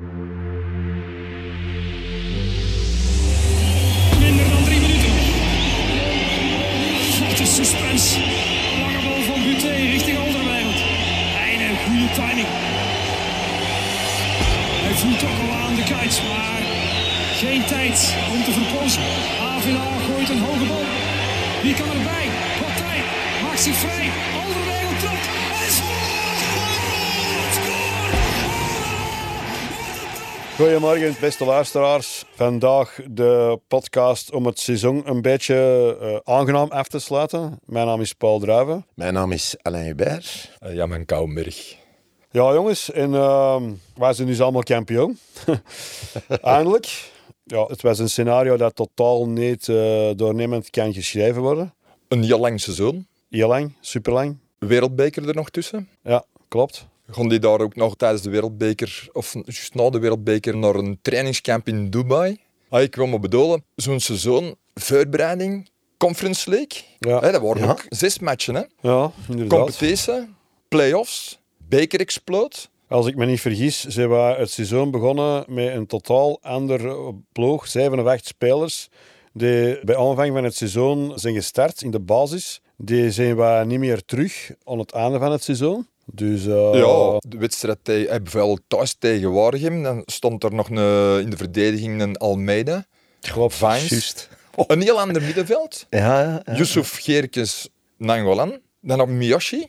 Minder dan drie minuten. Wat een suspense. Lange bal van Buté richting Alderweireld. Einde, goede timing. Hij voelt ook al aan de kites, maar geen tijd om te verpozen. AVA gooit een hoge bal. Wie kan erbij? Partij maakt zich vrij. Alderweireld trapt. Goedemorgen, beste luisteraars. Vandaag de podcast om het seizoen een beetje eh, aangenaam af te sluiten. Mijn naam is Paul Druiven. Mijn naam is Alain Hubert. Uh, ja, mijn Kouwenberg. Ja, jongens, en uh, wij zijn dus allemaal kampioen. Eindelijk. Ja, het was een scenario dat totaal niet uh, doornemend kan geschreven worden. Een heel lang seizoen. Heel lang, superlang. Wereldbeker er nog tussen. Ja, klopt. Gaan die daar ook nog tijdens de Wereldbeker, of juist na de Wereldbeker, naar een trainingscamp in Dubai? Ah, ik wil me bedoelen, zo'n seizoen, voorbereiding, Conference League. Ja. Hè, dat waren Ja. ook zes matchen. Hè? Ja, inderdaad. Competitie, play-offs, beker explode. Als ik me niet vergis, zijn we het seizoen begonnen met een totaal ander ploeg. 7 of 8 spelers die bij aanvang van het seizoen zijn gestart in de basis. Die zijn we niet meer terug aan het einde van het seizoen. Dus eh, Ja, de wedstrijd tegen, eh, bijvoorbeeld thuis tegen Waregem, dan stond er nog een, in de verdediging een Almeida. klopt. Vines. Juist. Een heel ander middenveld. Ja, ja, ja. Yusuf Geerkes Nangolan. Dan op Miyoshi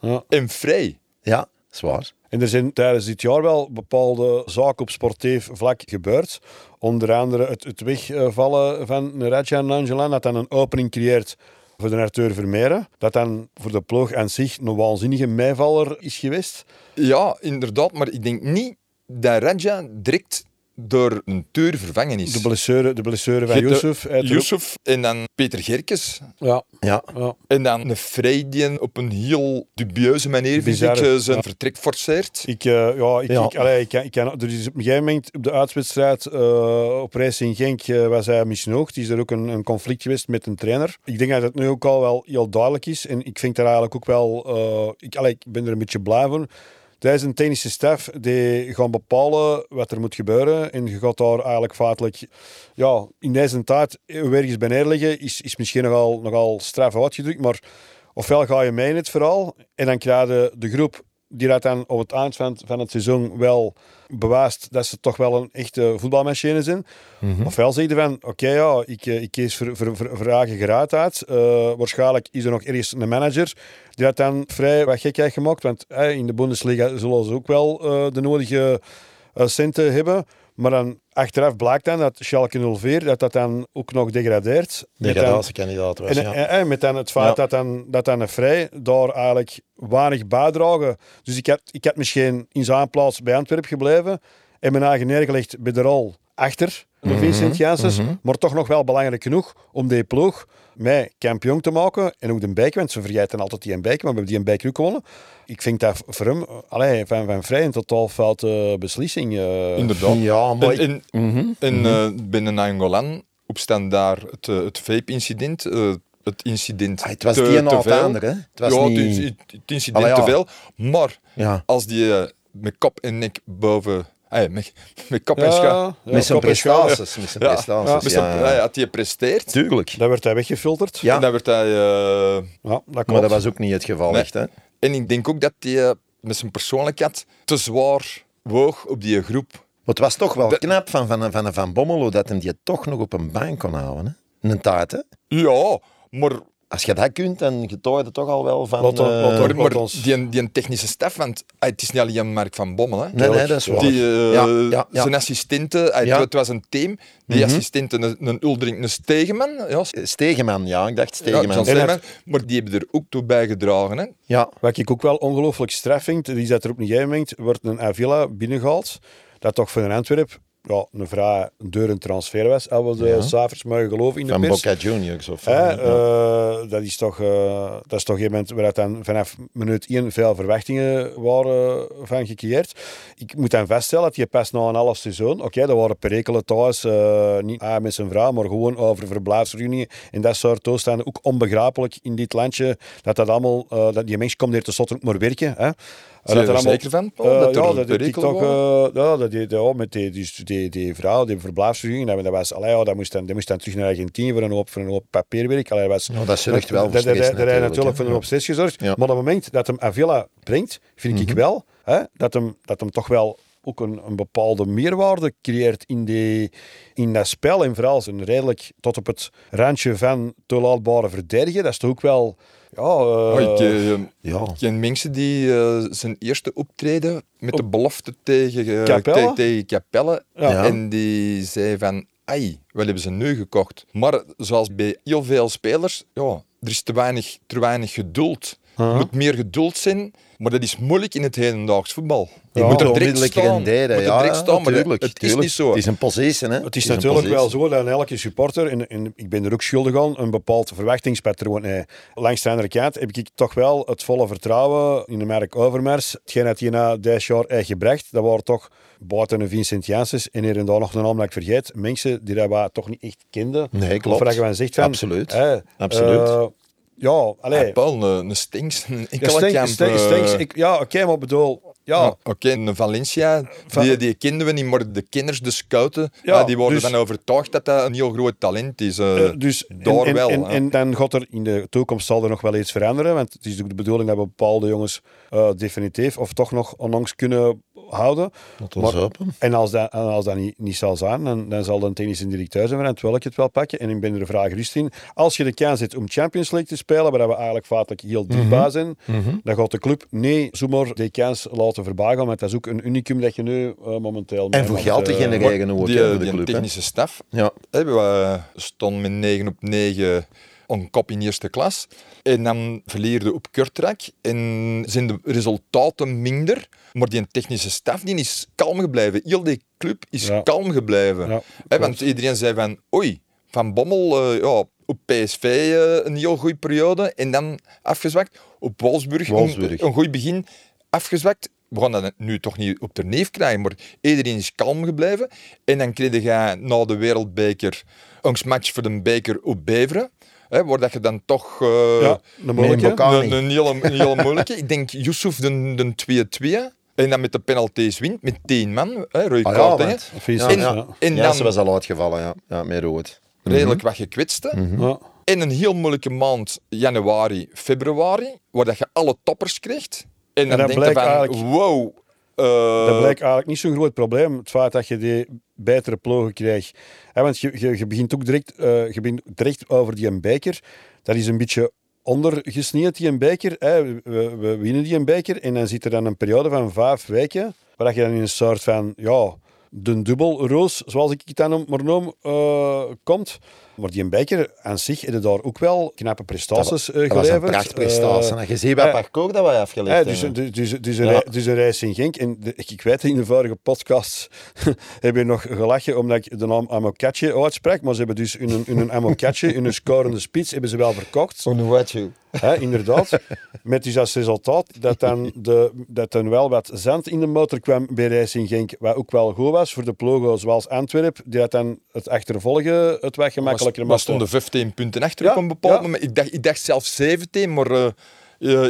Ja. en Vrij. Ja, zwaar. En er zijn tijdens dit jaar wel bepaalde zaken op sportief vlak gebeurd. Onder andere het, het wegvallen van Raja Nangelan, dat dan een opening creëert voor de Arthur Vermeeren. Dat dan voor de ploeg aan zich een waanzinnige meevaller is geweest. Ja, inderdaad. Maar ik denk niet dat Raja direct door een tuur vervangen is. De blessure, de blessure van Yusuf. en dan Peter Gerkes. Ja, Ja, ja. En dan een Vrij die op een heel dubieuze manier vind ik, eh, zijn vertrek forceert. Ik, eh, ja, ik, Ja. Ik, allee, ik, kan- ik kan, er is op een gegeven moment op de uitwedstrijd eh, op Racing Genk eh, was hij misnoogd. Is er ook een, een conflict geweest met een trainer. Ik denk dat het nu ook al wel heel duidelijk is. En ik vind daar eigenlijk ook wel... eh, ik, allee, ik ben er een beetje blij voor. Is een technische staf die gaan bepalen wat er moet gebeuren. En je gaat daar eigenlijk feitelijk... Ja, in deze tijd ergens bij neerleggen is, is misschien nogal, nogal straf uitgedrukt. Maar ofwel ga je mee in het verhaal en dan krijg je de groep die dat dan op het eind van, van het seizoen wel bewijst dat ze toch wel een echte voetbalmachine zijn. Ofwel zeg je van, oké ja, ik, eh, ik kies voor, voor, voor, voor eigen geraadheid. Eh, waarschijnlijk is er nog ergens een manager die dat dan vrij wat gek heeft gemaakt. Want eh, in de Bundesliga zullen ze ook wel de nodige centen hebben. Maar dan achteraf blijkt dan dat Schalke 04 dat dat dan ook nog degradeert. Degradatiekandidaat was. en, ja. en, en met dan het feit Ja. dat, dan, dat dan een vrij daar eigenlijk weinig bijdragen. Dus ik had, ik had misschien in zijn plaats bij Antwerpen gebleven en mijn eigen neergelegd bij de rol achter de Vincent Janssens. Maar toch nog wel belangrijk genoeg om die ploeg mij kampioen te maken. En ook de beker, want ze vergeten altijd die een beker, maar we hebben die een beker ook gewonnen. Ik vind dat voor hem allee, van, van vrij een totaal foute beslissing. eh. Inderdaad. Ja, maar En, ik- en, en eh, binnen Angolan opstaan daar het, eh, het vape-incident. eh, het incident Ah, het was te, die te veel. ander, hè? Het was ja, niet... het, het- het incident Allee, ja. te veel. Maar Ja, als die met kop en nek boven... met, met kop en Ja, scha... ja, met zijn schaal. prestaties. Met zijn Ja, prestaties, ja. zijn- ja. ja, had hij presteert, Tuurlijk. Dat werd hij weggefilterd. Ja. en dan werd hij... eh, Ja, dat Maar dat was ook niet het geval, Nee. echt, hè? en ik denk ook dat hij eh, met zijn persoonlijkheid te zwaar woog op die groep. Maar het was toch wel Dat- knap van Van, van, van Bommelo dat hij die toch nog op een bank kon houden, hè? Een taart, hè? Ja, maar Als je dat kunt, dan het toch al wel van... Eh, maar die, die technische staf, want ah, het is niet alleen Mark van Bommel. Hè. Nee, nee, dat is waar. Die, eh, Ja, ja, ja. Zijn assistenten, Ja. het was een team. Die assistenten, een, een Uldering, een Stegeman. Ja, Stegeman, ja, ik dacht Stegeman. Stegeman, maar die hebben er ook toe bijgedragen. Hè. Ja, Wat ik ook wel ongelooflijk straf vind, is dat er op een gegeven moment wordt een Avila binnengehaald, dat toch voor een Antwerp ja, een vrij dure transfer was, we de cijfers mogen geloven in de van pers. Boca Juniors of... Ja. eh, dat, is toch, eh, dat is toch iemand waar dan vanaf minuut 1 veel verwachtingen waren van gecreëerd. Ik moet dan vaststellen dat je pas na een half seizoen, oké, dat waren perikelen thuis, eh, niet ah, met zijn vrouw, maar gewoon over verblijfsvergunningen en dat soort toestanden. Ook onbegrijpelijk in dit landje dat dat allemaal, eh, dat die mens komt hier te sotten ook maar werken. Hè. Zijn dat je er allemaal- zeker van, Paul, Eh, dat er ja, dat die eh, ja, dat die, ja, met die, die, die, die vrouw, die verblijfsvergunning, dat, dat was, allee, ja, dat, moest dan, die moest dan terug naar Argentinië voor een hoop, voor een hoop papierwerk. Allee, dat was, Ja, dat zorgt wel voor dat- stress dat- dat- dat hij natuurlijk, voor een hoop stress gezorgd. Ja. Maar op het moment dat hem Avila brengt, vind Mhm. ik wel hè, dat, hem, dat hem toch wel ook een, een bepaalde meerwaarde creëert in, die, in dat spel. En vooral zijn redelijk tot op het randje van te laatbare verdedigen. Dat is toch ook wel... Ja, ik, eh, Ja. ken mensen die eh, zijn eerste optreden met de belofte tegen, Capelle? te- tegen Capelle. Ja. En die zei van, ai, wat hebben ze nu gekocht? Maar zoals bij heel veel spelers, ja, er is te weinig, te weinig geduld. Er moet meer geduld zijn, maar dat is moeilijk in het hedendaags voetbal. Je Ja, moet er direct onmiddellijk staan. renderen. Moet er Ja, direct ja, staan, maar dat- tuurlijk, het is niet zo. Het is een positie. Hè. Het is natuurlijk wel zo dat elke supporter, en, en ik ben er ook schuldig aan, een bepaald verwachtingspatroon heeft. Langs de andere kant heb ik toch wel het volle vertrouwen in de merk Overmars. Hetgeen dat hij na deze jaar heeft gebracht, dat waren toch buiten een Vincent Janssens en hier en daar nog een naam dat ik vergeet, mensen die dat wat toch niet echt kenden. Nee, klopt. Of waar je van zegt van... Absoluut. Absoluut. eh, ja, allee. Ja, Paul, een, een Stinks, een. Stenks- eh, Stenks, ik- ja, oké, maar ik bedoel... Ja, Ja, Oké, een Valencia, Van- die, die kenden we niet, maar de kenners, de scouten, Ja, ja, die worden dus- van overtuigd dat dat een heel groot talent is. eh, Eh, dus daar en, wel. En, en dan gaat er in de toekomst zal er nog wel iets veranderen. Want het is ook de bedoeling dat we bepaalde jongens definitief of toch nog onlangs kunnen houden. Laat ons Maar- hopen. En als dat, en als dat niet, niet zal zijn, dan, dan zal de technische directeur zijn waarin terwijl ik het wel pakken. En ik ben er een vraag rust in. Als je de kans hebt om Champions League te spelen, waar we eigenlijk feitelijk heel dichtbij zijn, dan gaat de club niet zomaar die kans laten voorbij Want dat is ook een unicum dat je nu eh, momenteel... En voor geld te eh, genereren ook die, eh, voor de die club. technische staf, Ja. hè, we stonden met 9 op 9 on kop in eerste klas. En dan verleerde op Kortrijk en zijn de resultaten minder. Maar die technische staf die is kalm gebleven. Heel die club is Ja. kalm gebleven. Ja, want iedereen zei van, oei, Van Bommel eh, ja, op PSV eh, een heel goede periode en dan afgezwakt. Op Wolfsburg, Wolfsburg. Een, een goed begin afgezwakt. We gaan dat nu toch niet op de neef krijgen, maar iedereen is kalm gebleven. En dan kreeg je na de wereldbeker een match voor de beker op Beveren. Hè, waar dat je dan toch eh, Ja, de moeilijke. Een, een, hele, een hele moeilijke. Ik denk Yusuf de, de 2-2. En dan met de penalties wint, met 10 man. Hè, rode Ah, ja, kaart, want- En, ja. en ja, dan ze was al uitgevallen, ja. ja met rood. redelijk wat gekwetsten. Ja. En een heel moeilijke maand, januari, februari, waar dat je alle toppers kreeg. En dan denk je van, eigenlijk- wow. eh, Dat blijkt eigenlijk niet zo'n groot probleem. Het feit dat je die betere ploegen krijgt. Want je, je, begint ook direct, eh, je begint direct over die beker. Dat is een beetje ondergesneeuwd, die beker. We- we winnen die beker en dan zit er dan een periode van vijf weken waar je dan in een soort van, ja, de dubbelroos, zoals ik het dan maar noem, eh, komt. Maar die beker aan zich hebben daar ook wel knappe prestaties eh, Dat was geleverd. een prachtprestatie. Eh, je ziet wat ja. parcours dat wij afgelegd ja, dus, hebben. dus, dus, dus, een, Ja. dus een reis in Genk. En de- ik, weet, in de vorige podcast heb je nog gelachen omdat ik de naam Amokatje uitsprak. Maar ze hebben dus hun, hun Amokatje, hun scorende spits, hebben ze wel verkocht. Onuwachu. Hè, inderdaad. Met dus als resultaat dat dan, de, dat dan wel wat zand in de motor kwam bij Racing Genk. Wat ook wel goed was voor de ploegen zoals Antwerpen. Die dat dan het achtervolgen het wat gemakkelijker we maakte. stonden 15 punten achter Ja, op een bepaald ja. moment. Ik dacht, ik dacht zelfs 17, maar eh,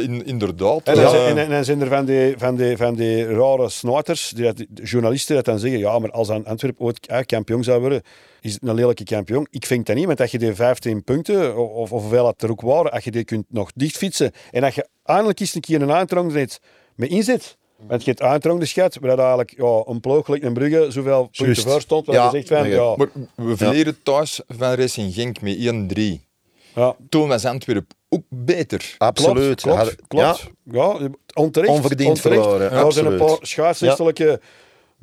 in, inderdaad. En dan, eh, zijn- en, en dan zijn er van die, van die, van die rare snijters, die journalisten dat dan zeggen, ja, maar als Antwerpen ooit eh, kampioen zou worden, is het een lelijke kampioen. Ik vind dat niet, want dat je die 15 punten, of, of hoeveel dat er ook waren, als je die kunt nog dichtfietsen, en dat je eindelijk eens een keer een aantrong net met inzet. Want je hebt aantrong de schat, waar dat eigenlijk ja, een ploeg gelijk een Brugge zoveel punten voor stond, Ja, je zegt van, ja. ja, maar we verleren thuis van Racing Genk met 1-3. ja, Toen was Antwerpen ook beter. Absoluut. Klopt, klopt. Ja, onterecht. Onverdiend onterecht. verloren, Er zijn een paar scheidsrechtelijke...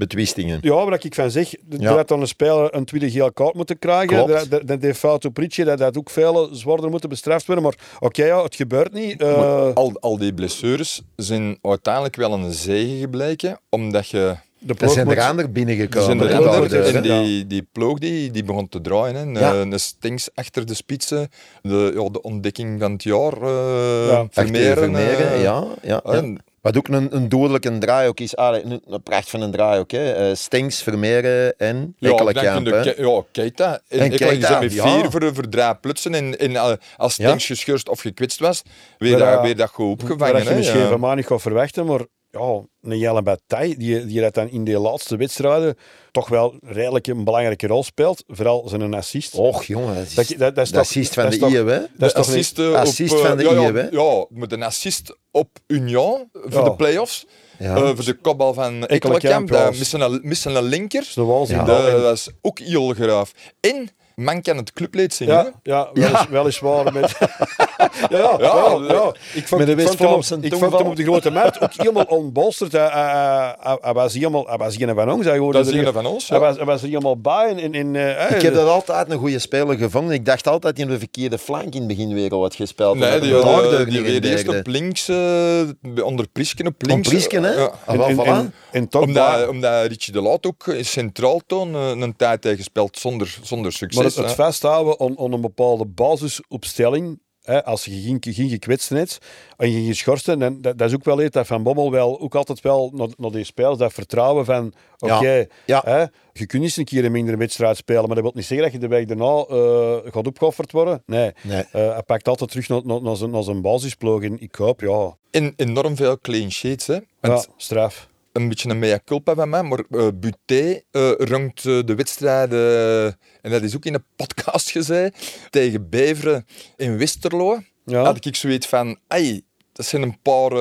Betwistingen. Ja, wat ik van zeg, Ja. dat dan een speler een tweede geel kaart moeten krijgen. Klopt. Dat, die fout op Ritje, dat dat ook veel zwaarder moeten bestraft worden. Maar oké, ja, het gebeurt niet. Eh, al, al die blessures zijn uiteindelijk wel een zegen gebleken, omdat je... de ploeg zijn moet- er anderen Er binnengekomen. zijn er is- en die, die ploeg die, die begon te draaien. Hè. Een, Ja. een Stinks achter de spitsen, de, ja, de ontdekking van het jaar, eh Ja. Achter Vermeeren. Vermeeren, eh, ja. ja, ja. en- Wat ook een, een dodelijke draaihoek is. Ah, een, een pracht van een draaihoek. Hè. Eh, Stinks, Vermeeren en Ja, Ekkelenkamp. je ja, Keita. En, En ik Keita, zijn met ja. vier voor, voor drie plutsen. En, en eh, als Ja. Stinks gescheurd of gekwetst was, weer, dat, weer dat goed opgevangen. je hè. misschien Ja. van mij niet gaat verwachten, maar ja, een Jelle Bataille, die, die dat dan in de laatste wedstrijden toch wel redelijk een belangrijke rol speelt. Vooral zijn assist. Och, jongen. Dat is, Dat- dat- dat is de toch- assist van dat de is toch- IE, hè? Dat is de toch assist, eh, assist op, eh, van de ja, ja, IE, hè? Ja, met een assist op Union voor Ja. de play-offs. Ja. Eh, voor de kopbal van Ekkelenkamp, missen een, missen een linker. Dat was ook heel graaf. En man kan het clubleed zingen. Ja, ja, welis, weliswaar. Met... ja, ja, ja, ja. Ik vond, Met de ik vond hem, op- ik vond hem op de grote markt ook helemaal onbolsterd. Hij, hij, hij, hij was helemaal, hij was geen van ons. Hij hoorde Dat is er- een van ons. Hij was, hij was er helemaal bij. En, en, eh, Ik heb dat altijd een goede speler gevonden. Ik dacht altijd dat hij de verkeerde flank in het begin weer al had gespeeld. Nee, die, dat die, reed eerst op links, eh, onder Prisken op links. Prisken, hè? Ja. Ah, en, voilà. en, en toch Omdat, Richie de Laat ook in centraal toon eh, een tijd heeft gespeeld zonder, zonder succes. Maar het, het vasthouden aan, aan een bepaalde basisopstelling, hè, als je geen, geen hebt en je geschorst bent, dan, dat, dat is ook wel iets dat Van Bommel wel, ook altijd wel naar, naar die spelers, dat vertrouwen van, oké, Ja, ja. je kunt eens een keer een mindere wedstrijd spelen, maar dat wil niet zeggen dat je de week daarna eh, gaat opgeofferd worden. Nee, Nee. Eh, hij pakt altijd terug naar, naar, naar, zijn, naar zijn basisploeg en ik hoop, ja, En enorm veel clean sheets. Hè. ja Want straf. Een beetje een mea culpa van mij, maar eh Buté eh, de wedstrijden, en dat is ook in een podcast gezegd, tegen Beveren in Westerlo. Ja. Had ik zoiets van, ai, dat zijn een paar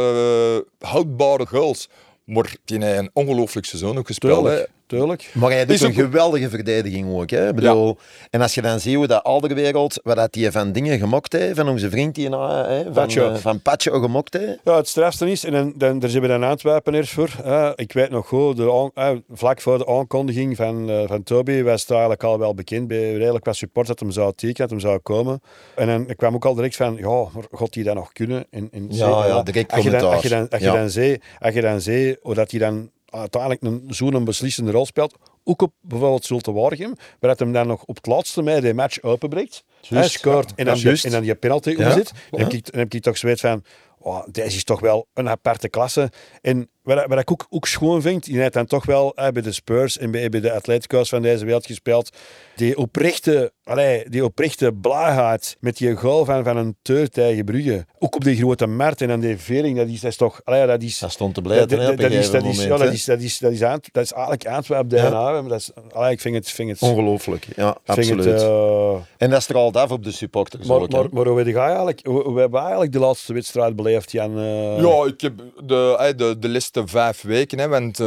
houdbare goals. Maar die heeft een ongelooflijk seizoen ook gespeeld. Tuurlijk. Maar hij Is doet een geweldige verdediging ook. Hè? Bedoel, En als je dan ziet hoe dat Alderwereld, wat dat die van dingen gemokt heeft, van onze vriend die na, hè, van, Patje. eh, van Patje gemokt heeft. Ja, het strafste is, en dan, dan, daar zijn we dan Antwerpen eerst voor. hè. ik weet nog goed, de eh, vlak voor de aankondiging van, eh, van Toby was het eigenlijk al wel bekend bij redelijk wat support dat hem zou tekenen, dat hem zou komen. En dan ik kwam ook al direct van, ja, maar gaat hij dat nog kunnen? En, en Ja, ja, direct als je dan, als je dan, als je Ja. dan als je dan zei hoe dat hij dan uiteindelijk een, zo'n beslissende rol speelt, ook op bijvoorbeeld Zulte Waregem, waar dat hem dan nog op het laatste mij de match openbreekt, hij scoort en, dan Ja, en dan die penalty Ja. omzet, dan, Ja. heb ik, dan heb ik toch zoiets van, oh, deze is toch wel een aparte klasse. En wat, wat ik ook, ook schoon vind, die heeft dan toch wel eh, bij de Spurs en bij, bij de Atletico's van deze wereld gespeeld, die oprechte, allee, die oprechte blaagheid met die goal van, van een tegen Brugge. Ook op die grote markt en dan die vering, dat is, dat is toch, allee, dat is... Dat stond te blijven dat, dat, op een dat is, dat, is, ja, dat, is, dat, is, dat, is, Ant- dat is eigenlijk Antwerp DNA. Maar dat is, allee, ik vind het... Vind het Ongelooflijk, ja, vind absoluut. Het, eh, En dat straalt af op de supporters maar, maar, maar hoe, jij eigenlijk, hoe, hoe hebben wij eigenlijk de laatste wedstrijd beleefd, Jan? eh? Ja, ik heb de, eh, de, de laatste vijf weken, hè, want eh,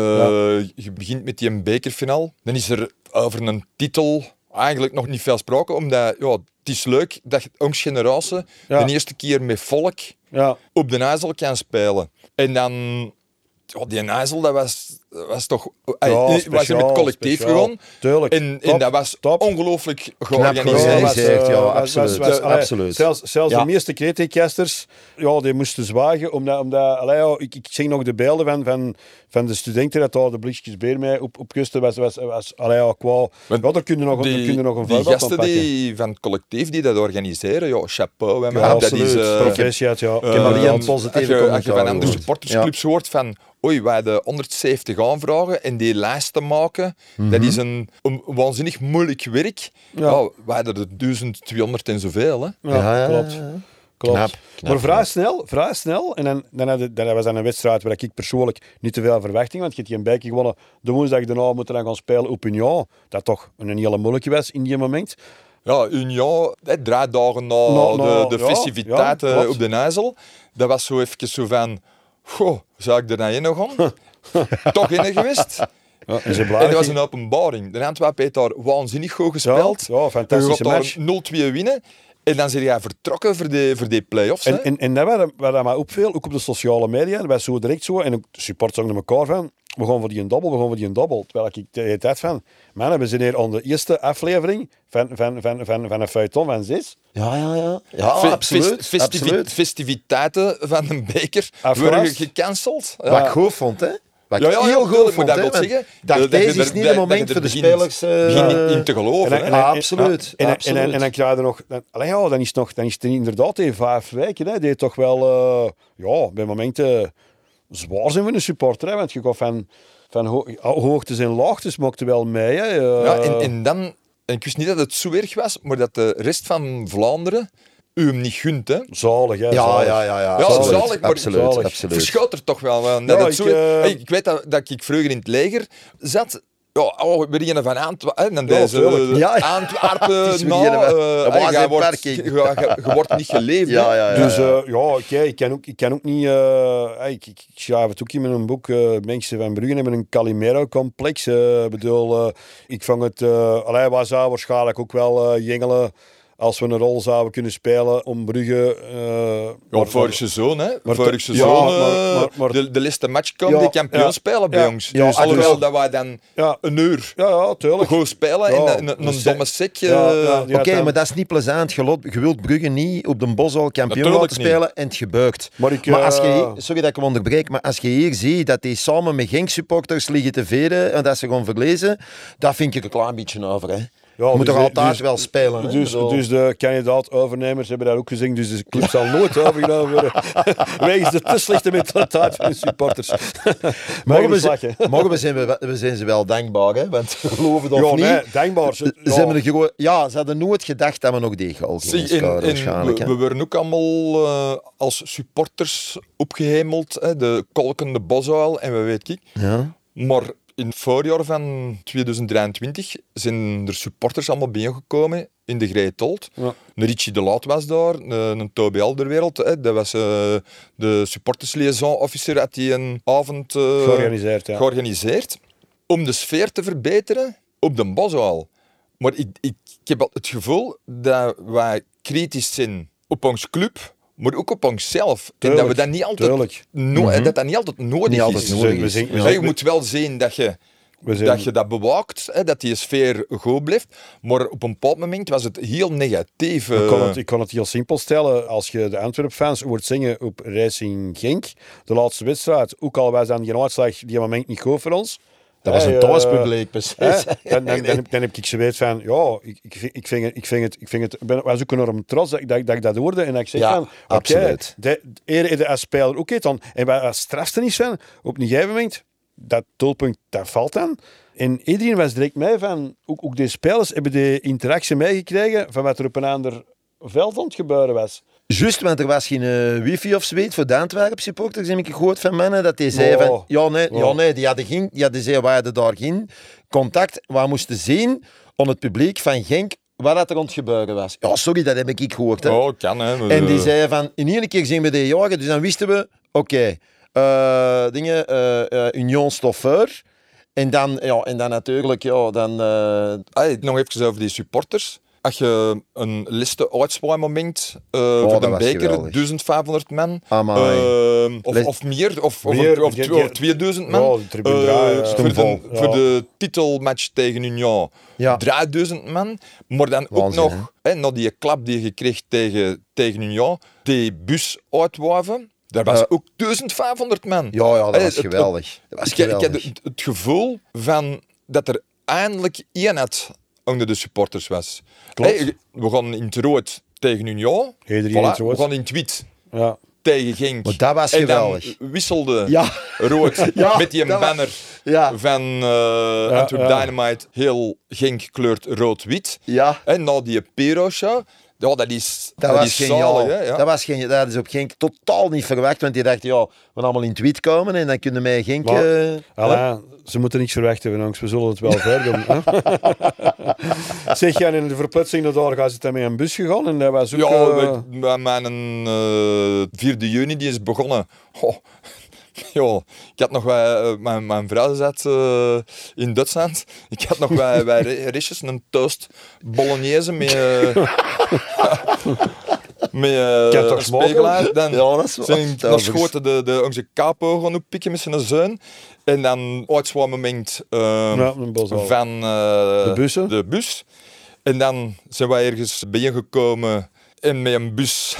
je begint met die een bekerfinaal. Dan is er over een titel eigenlijk nog niet veel sprake, omdat ja, het is leuk dat je ons generatie Ja. de eerste keer met volk Ja, op de IJssel kan spelen. En dan, ja, die IJssel, dat was, was toch, eh, Ja, was met collectief speciaal. gewoon. tuurlijk. En, Top, en dat was top. ongelooflijk georganiseerd. eh, ja, was- absoluut. was- was- Ja, allee, absoluut. Zelfs, zelfs Ja. de meeste criticasters, ja, die moesten zwagen, omdat, omdat allee, ik, ik zie nog de beelden van, van, van de studenten dat daar de blikjes beer mee op, op kusten was, was, was allee, qua, ja, daar kun je nog, je nog een die gasten die, van het collectief die dat organiseren, ja, chapeau. Hè, man. Ja, dat absoluut. is, eh, Proficiat, ja. eh, heb alleen als- positieve als je, van andere supportersclubs hoort van oei, wij hadden 170 aanvragen en die lijsten maken, dat is een, een waanzinnig moeilijk werk. Mhm. Ja. Ja. wij hadden er 1200 en zoveel. Hè. Ja, Ja, ja, klopt. ja. klopt. Knap, knap, maar vrij snel, vrij snel. En dan, dan, dan was dat een wedstrijd waar ik persoonlijk niet te veel verwachting want je hebt geen bijke gewonnen. De woensdag daarna moeten dan gaan spelen op Union. Dat toch een hele moeilijke was in die moment. Ja, Union, hè, drie dagen na Na- na- de, de ja, festiviteiten ja, op de IJssel, dat was zo even zo van, goh, zou ik er nou in nog gaan? Toch in geweest. Ja, en En dat was een openbaring. De Antwerpen heeft daar waanzinnig goed gespeeld. Ja, ja, fantastische match. daar 0-2 winnen. En dan zijn jij vertrokken voor die, voor die play-offs. En, en, en dat dat mij opviel, ook op de sociale media, dat was zo direct zo, en ook de supporters zeggen elkaar van, we gaan voor die een dobbel, we gaan voor die een dobbel. Terwijl ik de hele tijd van, man, we zijn hier aan de eerste aflevering van, van, van, van, van een feuilleton van zes. Ja, ja, ja. Ja, absoluut. fest- festivi- absoluut. festiviteiten van een beker worden gecanceld. Ja. Wat ik goed vond, hè. Wat ik Ja, ja, ja, heel goed vond, dat wil want zeggen dat- deze er- is niet het moment voor er de spelers... eh, niet in te geloven. En, hè. en, en, absoluut, En, en, absoluut. en, en dan krijg je nog, dan, allee, ja, dan is, nog, dan is het inderdaad die vijf weken, hè, die toch wel, eh, ja, bij momenten zwaar zijn voor een supporter, hè, want je gaat van, van ho hoogtes en laagtes mochten wel mee. Hè, eh. Ja, en, en dan, en ik wist niet dat het zo erg was, maar dat de rest van Vlaanderen u hem niet gunt, hè. Zalig, hè? Ja, zalig. ja, ja, ja. Ja, zalig, maar- absoluut, Zalig. absoluut. Er toch wel. wel. Dat Ja, het ik, zo, eh, Hey, ik weet dat, dat ik vroeger in het leger zat. Ja, oh, we beginnen van Antwerpen. Dan Ja, deze tuurlijk. Ja, ja. Antwerpen. Nou, beginnen van- eh, was wordt-. Je, je wordt niet geleefd. Ja, hè. ja, ja. Dus ja. eh, ja, oké, ik, kan ook, ik kan ook niet... eh, ik, ik, schrijf het ook in mijn boek. eh mensen van Brugge hebben een Calimero-complex. eh, Ik bedoel, eh, ik vang het... eh allee, wij zouden waarschijnlijk ook wel eh, jengelen als we een rol zouden kunnen spelen om Brugge... eh, Ja, maar- vorig seizoen, hè. maar- vorig ja, seizoen, maar- eh, maar- maar- de, de laatste match kwam Ja, die kampioen ja, spelen bij ja, ons. ja, dus dus- alhoewel dat wij dan Ja, een uur ja, ja, tuurlijk. goed spelen Ja, en een, een dus- domme ja, eh. Oké, maar dat is niet plezant. Je, wilt Brugge niet op de Boshal kampioen Natuurlijk laten niet. spelen en het gebeurt. Maar ik, Maar als je eh, sorry dat ik hem onderbreek, maar als je hier ziet dat die samen met Genk supporters liggen te veren en dat ze gaan verlezen, dat vind ik een klein beetje over. Hè. Ja, je moet dus- toch altijd dus- wel spelen. Dus, dus de kandidaat-overnemers hebben daar ook gezegd, dus de club zal nooit overgenomen worden. Wegens de te slechte mentaliteit van de supporters. Mogen we, we ze, mogen we, zijn, we, we zijn ze wel dankbaar, hè? want het of Ja, niet. nee, denkbaar. Ze, Ze ja. hebben er gewoon, ja, ze hadden nooit gedacht dat we nog die goal waarschijnlijk. we, we werden ook allemaal eh, als supporters opgehemeld. Hè, de kolkende bosuil en we weet ik. Ja. Maar in het voorjaar van 2023 zijn er supporters allemaal binnengekomen in de Grije Tolt. Ja. Een Richie de Laat was daar, een, een Toby Alderwereld. Hè, dat was eh, de supportersliaison officer had die een avond eh, Georganiseerd, ja. georganiseerd. Om de sfeer te verbeteren op de Bosuil. Maar ik, ik, ik heb het gevoel dat wij kritisch zijn op ons club, maar ook op onszelf. En dat we Tuurlijk, dat niet altijd, tuurlijk. no- dat dat niet altijd nodig Niet altijd is. nodig we is. zijn- we Ja. Hè, je moet wel zien dat je dat, je dat bewaakt, hè, dat die sfeer goed blijft. Maar op een bepaald moment was het heel negatief. Ik kan, eh. het, ik kan het heel simpel stellen. Als je de Antwerp-fans hoort zingen op Racing Genk, de laatste wedstrijd, ook al was dan geen uitslag die moment niet goed voor ons. Dat was een thuispubliek, precies. dan, dan, dan, dan heb ik ze weet van, ja, ik, ik, ik vind het, ik vind het, ik vind het, ik ben, was ook enorm trots dat, ik- dat, dat ik dat hoorde en dat ik zeg Ja, van, absoluut. de, eer de als speler ook dan. En wat als strafste is van, op een gegeven moment, dat doelpunt, dat valt dan. En iedereen was direct mee van, ook, ook de spelers hebben de interactie meegekregen van wat er op een ander veld aan het gebeuren was. Juist, want er was geen eh, wifi of zoiets voor de Antwerp supporters, heb ik gehoord van mannen, dat die zeiden Oh. van, ja nee, ja Oh. nee, die hadden geen, die hadden zei, wij hadden daar geen contact, we moesten zien aan het publiek van Genk wat dat er het gebeuren was. Ja, sorry, dat heb ik gehoord. Hè. Oh, kan hè. En die zeiden van, in één keer zien we de jagen, dus dan wisten we, oké, eh, dingen, eh Union Stoffeur, en dan, ja, en dan natuurlijk, ja, dan... hey, nog even over die supporters. Als je een liste uitspraakmoment uh, Oh, voor de beker, geweldig. 1500 man, eh, of, of meer, of, of, Meer, of, die- of die- 2000 man. De Eh, voor, de, Vol, ja. voor de titelmatch tegen Union, Ja. 3000 man. Maar dan ook nog, hè, na die klap die je kreeg tegen, tegen Union, die bus uitwaven, daar was ook 1500 man. ja, ja, dat Hey, was het- geweldig. Dat was ik, heb het, het gevoel van dat er eindelijk eenheid onder de supporters was. Hey, we gaan in het rood tegen Union. Voilà, in het rood. We gaan in het wit Ja. tegen Genk. Maar dat was en geweldig. dan wisselde Ja. rood Ja, met die was- banner van uh, Antwerp. Dynamite. Heel Genk kleurt rood-wit. Ja. En na die Piro-show, ja, dat is, Dat, dat was is geniaal. zalig. Hè, ja. Dat was geniaal. Dat ze op Genk totaal niet verwacht, want die dachten, ja, we gaan allemaal in wit komen en dan kunnen wij Genk... Maar- eh, Alain, ze moeten niks verwachten van ons. We zullen het wel verder doen. zeg, jij in de verplaatsing naar daar gaan ze dan met een bus gegaan en dat was ook... Ja, eh, mijn eh 4 juni die is begonnen. Oh, ja, ik had nog bij, eh, mijn, mijn vrouw zat eh, in Duitsland. Ik had nog bij, bij re- restjes een toast bolognese met. eh, met eh, smaken? spegelaar. Dan Ja, dat is zijn naar schoten de, de, onze capo gaan oppikken met zijn zoon. En dan moment eh, Ja, een bos al. van eh, De bussen? de bus. En dan zijn wij ergens bijeengekomen en met een bus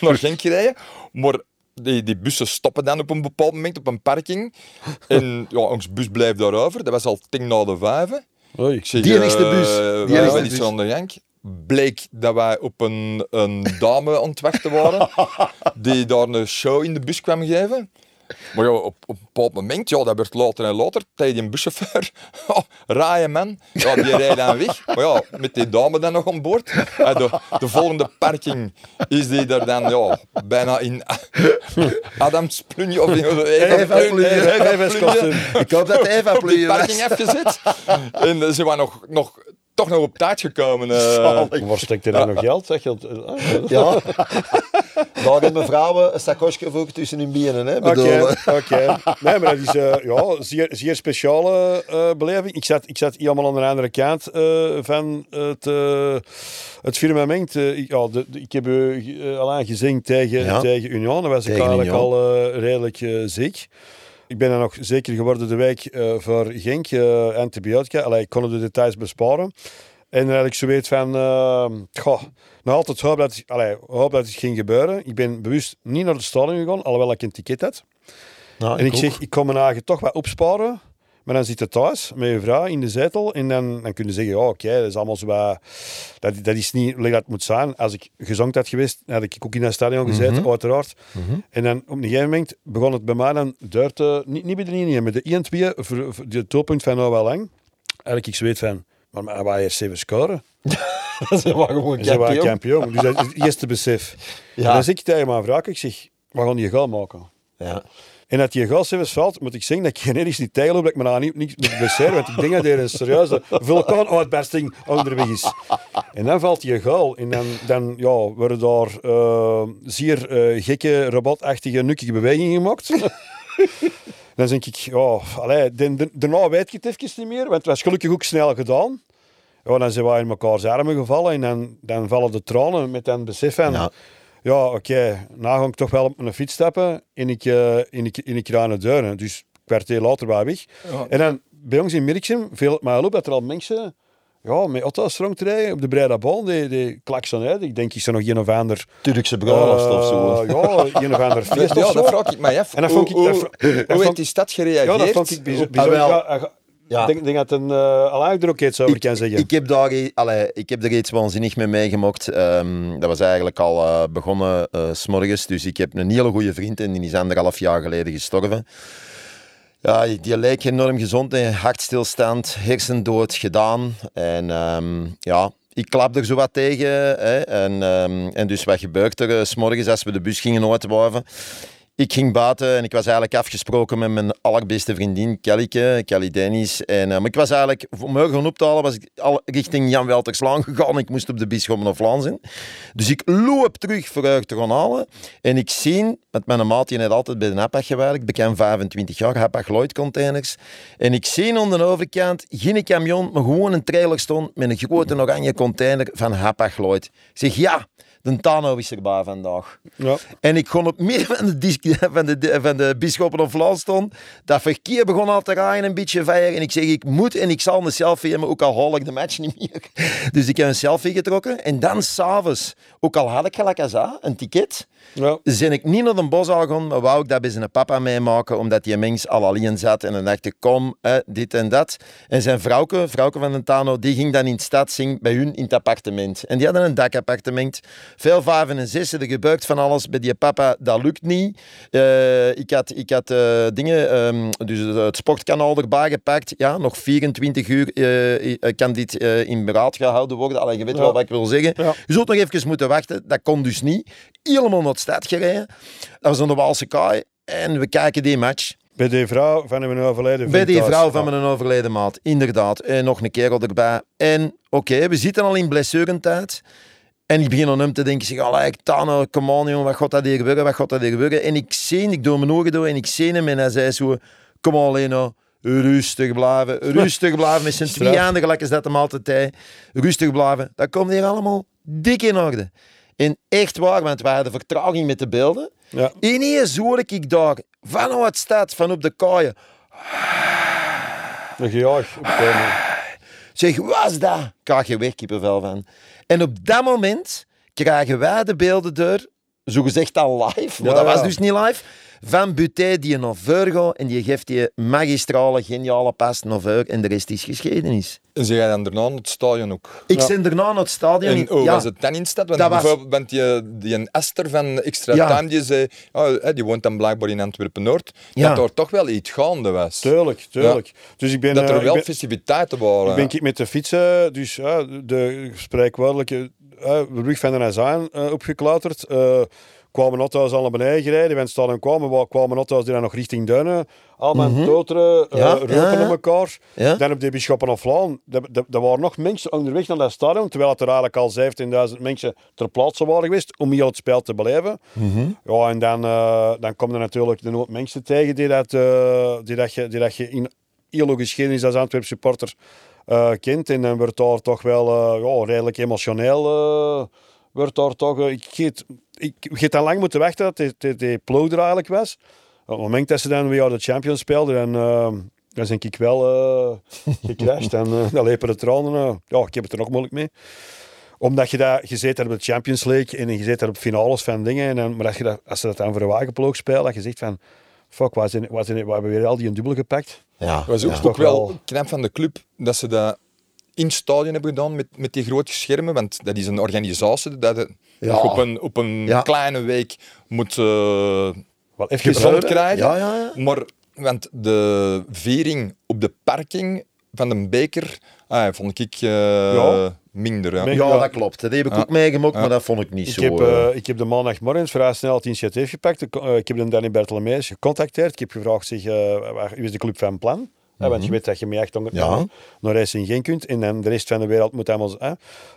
naar Genk gereden. Maar die, die bussen stoppen dan op een bepaald moment op een parking. En ja, ons bus blijft daarover. Dat was al tien na de vijf. Ik zeg, Die is de eh, bus. Die is de bus. aan de gang. Bleek dat wij op een, een dame aan het wachten waren. die daar een show in de bus kwam geven. Maar ja, op, op een bepaald moment, ja, dat werd later en later, tegen die buschauffeur, oh, raaien man, ja, die rijdt dan weg. Maar ja, met die dame dan nog aan boord. En de, de volgende parking is die er dan, ja, bijna in Adams plunje of in Eva Eva Plunje, Eva Eva Plunje kostuum. Ik hoop dat Eva op die Plunje parking was. afgezet. En eh, ze waren nog, nog, toch nog op tijd gekomen. eh. Zalig. Waar steekt er dan nog geld? Zeg je Ja. Daar heeft mevrouw een sakosje voor tussen hun benen. Oké. Nee, maar dat is eh, ja, zeer, zeer speciale eh, beleving. Ik zat, ik zat helemaal aan de andere kant eh, van het, uh, het firmament. Uh, ik, ja, de, de, ik heb uh, al aan gezien tegen, Ja. tegen Union. Dan was ik eigenlijk Union. al redelijk ziek. Ik ben dan nog zeker geworden de week voor Genk, antibiotica. Allee, ik kon de details besparen. En dan had ik zo weet van, goh, nog altijd hoop dat, het- allee, hoop dat het ging gebeuren. Ik ben bewust niet naar het stadion gegaan, alhoewel ik een ticket had. Nou, En ik zeg, ik kom mijn eigen toch wat opsparen. Maar dan zit je thuis met je vrouw in de zetel. En dan, dan kun je zeggen, ja, oké, dat is allemaal zo wat... Dat, dat is niet hoe dat moet zijn. Als ik gezongen had geweest, had ik ook in het stadion gezeten, Mhm. uiteraard. En dan op een gegeven moment begon het bij mij dan te... Niet, niet bij de linie, maar de 1-2, voor, voor de toppunt van nou wel lang. Eigenlijk ik zweet van, maar maar wij eerst even scoren. Ze waren gewoon En ze waren kampioen. kampioen. Dus dat is het eerste besef. Ja. En dan zeg ik tegen mijn vrouw, ik zeg, we gaan die goal maken. Ja. En dat die gas even valt, moet ik zeggen dat ik generisch niet tegenloop, dat ik me niet, niet blesseren, want ik denk dat er een serieuze vulkaanuitbarsting onderweg is. En dan valt die gaal en dan, dan ja, worden daar eh, zeer eh, gekke, robotachtige, nukkige bewegingen gemaakt. Dan denk ik, ja, allee, dan- dan- daarna weet ik het even niet meer, want het was gelukkig ook snel gedaan. Ja, dan zijn we in mekaars armen gevallen en dan, dan vallen de tranen met dan besef van... Ja. Ja, oké. Nou ga ik toch wel op mijn fiets stappen en ik, eh en ik, en ik de deur. Dus kwartier later weg. Ja. En dan bij ons in Merksem viel het mij al op dat er al mensen ja, met auto's rondrijden op de Breda Bal. Die, die klakson uit. Ik denk, is er nog een of ander... Turkse bruiloft of zo. eh, ja, een of ander feest Ja, of dat vraag ik mij af. En dat vond ik- Hoe- dat hoe- vond- dat Hoe vond- heeft die stad gereageerd? Ja, dat vond ik bijzonder. Ah. Ja. Ik denk, denk dat een uh, al er ook iets over kan zeggen. Ik heb, daar, allee, ik heb er iets waanzinnig mee meegemaakt. Ehm, dat was eigenlijk al eh, begonnen eh, s s'morgens. Dus ik heb een hele goede vriend en die is anderhalf jaar geleden gestorven. Ja, die leek enorm gezond, hè. hartstilstand, hersendood gedaan. En ehm, ja, ik klap er zo wat tegen. Hè. En, ehm, en dus wat gebeurt er eh, s s'morgens als we de bus gingen uitwuiven? Ik ging buiten en ik was eigenlijk afgesproken met mijn allerbeste vriendin, Kellyke, Kelly Dennis. En, eh, maar ik was eigenlijk, om gaan op te halen, was ik richting Jan Welterslaan gegaan. Ik moest op de Bisschop of zijn. Dus ik loop terug voor haar te gaan halen. En ik zie, met mijn maat, die net altijd bij de Hapag gewerkt, bekend 25 jaar, Hapag Lloyd Containers. En ik zie aan de overkant geen camion, maar gewoon een trailer stond met een grote oranje container van Hapag Lloyd. Ik zeg, ja, de Tano is erbij vandaag. ja. En ik kon op midden van de, dis- van de, van de Bisschoppen Dat verkeer begon al te raaien, een beetje veilig. En ik zeg, ik moet en ik zal een selfie hebben, ook al haal ik de match niet meer. Dus ik heb een selfie getrokken. En dan s'avonds, ook al had ik gelijk als dat, een ticket, Ja. ben ik niet naar de bos al gegaan, maar wou ik dat bij zijn papa meemaken, omdat die mens al alleen zat. En dan dacht ik, kom, dit en dat. En zijn vrouwke, vrouwke van den Tano, die ging dan in de stad zingen bij hun in het appartement. En die hadden een dakappartement. Veel vijven en zessen, er gebeurt van alles. Bij die papa, dat lukt niet. Eh, ik had, ik had eh, dingen, ehm, dus het sportkanaal erbij gepakt. Ja, nog 24 uur eh, kan dit in beraad gehouden worden. Allee, je weet Ja. wel wat ik wil zeggen. Ja. Je zult nog even moeten wachten. Dat kon dus niet. Helemaal naar de stad gereden. Dat was aan de Waalse kaai. En we kijken die match. Bij die vrouw van een overleden Bij vriend die vrouw van mijn overleden maat. Inderdaad. En nog een kerel erbij. En oké, we zitten al in blessurentijd. En ik begin aan hem te denken, zeg, allee, Tano, come on, jongen, wat gaat dat hier gebeuren, wat gaat dat hier gebeuren? En ik zie, ik doe mijn ogen door en ik zie hem en hij zei zo, come on, Leno, rustig blijven, rustig blijven, met zijn twee handen, gelijk als dat hem altijd. Rustig blijven. Dat komt hier allemaal dik in orde. En echt waar, want we hadden vertraging met de beelden. Ja. Ineens hoor ik daar, vanuit stad, van op de kaaien, Een gejaag opkomen. Zeg, was dat? Krijg je kippenvel van. En op dat moment krijgen wij de beelden door, zogezegd al live, maar Ja, dat was dus niet live, van Buté die naar Virgo en die geeft die magistrale, geniale pas naar Virgo en de rest is geschiedenis. En zeg jij dan daarna naar het stadion ook? Ik ben daarna naar het stadion. En hoe ja. was het dan in stad? Want Dat was- bijvoorbeeld want die, die een Esther van Extra Ja. Time, die zei, oh, hè, die woont dan blijkbaar in Antwerpen-Noord, Ja. dat er toch wel iets gaande was. Tuurlijk, tuurlijk. Dus ik ben, Dat eh, er ik wel ben- festiviteiten waren. Ik ben ik met de fietsen, dus ja, de spreekwoordelijke uh, brug van de uh, opgeklauterd. Uh, kwamen auto's al naar beneden gereden. In het stadion kwamen, wa- kwamen auto's die dan nog richting Duinen. Allemaal mm toteren, Ja, roken ja, ja. op elkaar. Dan op de Bisschoppen of Laan. Er waren nog mensen onderweg naar dat stadion, terwijl het er eigenlijk al 17.000 mensen ter plaatse waren geweest om hier het spel te beleven. Mhm. Ja, en dan, uh, dan komen er natuurlijk de nood mensen tegen die dat, uh, die dat, je, die dat je in heel geschiedenis als Antwerp supporter kent. En dan wordt daar toch wel ja, redelijk emotioneel. Wordt daar toch, ik heb ik, heb dan lang moeten wachten dat die, die, die ploeg er eigenlijk was. Op het moment dat ze dan weer de Champions speelden, dan, uh, dan denk ik wel uh, gecrashed. en uh, dan lepen de tranen. Uh, ja, ik heb het er nog moeilijk mee omdat je dat, je zit daar op de Champions League en je zit daar op finales van dingen. En dan, maar als, je dat, als ze dat dan voor een wagenploeg spelen, dat je zegt van, fuck, waar, zijn, waar, zijn, waar hebben we weer al die een dubbel gepakt? Ja, Het was ook, ja. ook wel- knap van de club dat ze dat in het stadion hebben gedaan met, met die grote schermen. Want dat is een organisatie dat het Ja. op een, op een Ja. kleine week moet eh, Wel even gezond krijgen. Ja, ja, ja. Maar want de viering op de parking van de beker ah, vond ik eh, Ja. minder. Ja. Ja, dat klopt. Dat heb ik Ja. ook meegemaakt, maar dat vond ik niet Ik zo. heb, eh, eh, ik heb de maandagmorgen vrij snel het initiatief gepakt. Ik, eh, ik heb dan Danny Bertelemees gecontacteerd. Ik heb gevraagd, zeg, eh, waar is de club van plan? Ja, want je weet dat je met 800 Ja. naar Racing geen kunt. En dan de rest van de wereld moet allemaal... eh,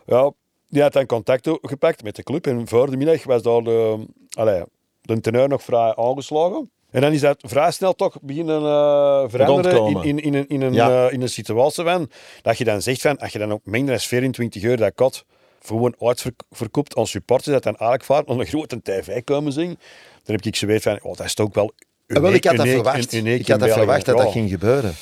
ja, die had dan contact gepakt met de club. En voor de middag was daar de, allee, de teneur nog vrij aangeslagen. En dan is dat vrij snel toch beginnen eh, veranderen in, in, in, een, in, een, Ja. eh, in een situatie van... Dat je dan zegt van, als je dan ook minder dan 24 uur dat kot gewoon uitverkoopt aan supporters, dat dan eigenlijk aan een grote tv komen zien, dan heb ik zoiets van, oh, dat is toch wel Ah, wel, ik had dat uniek- verwacht. uniek Ik had in dat België. verwacht dat Ja, dat ging gebeuren.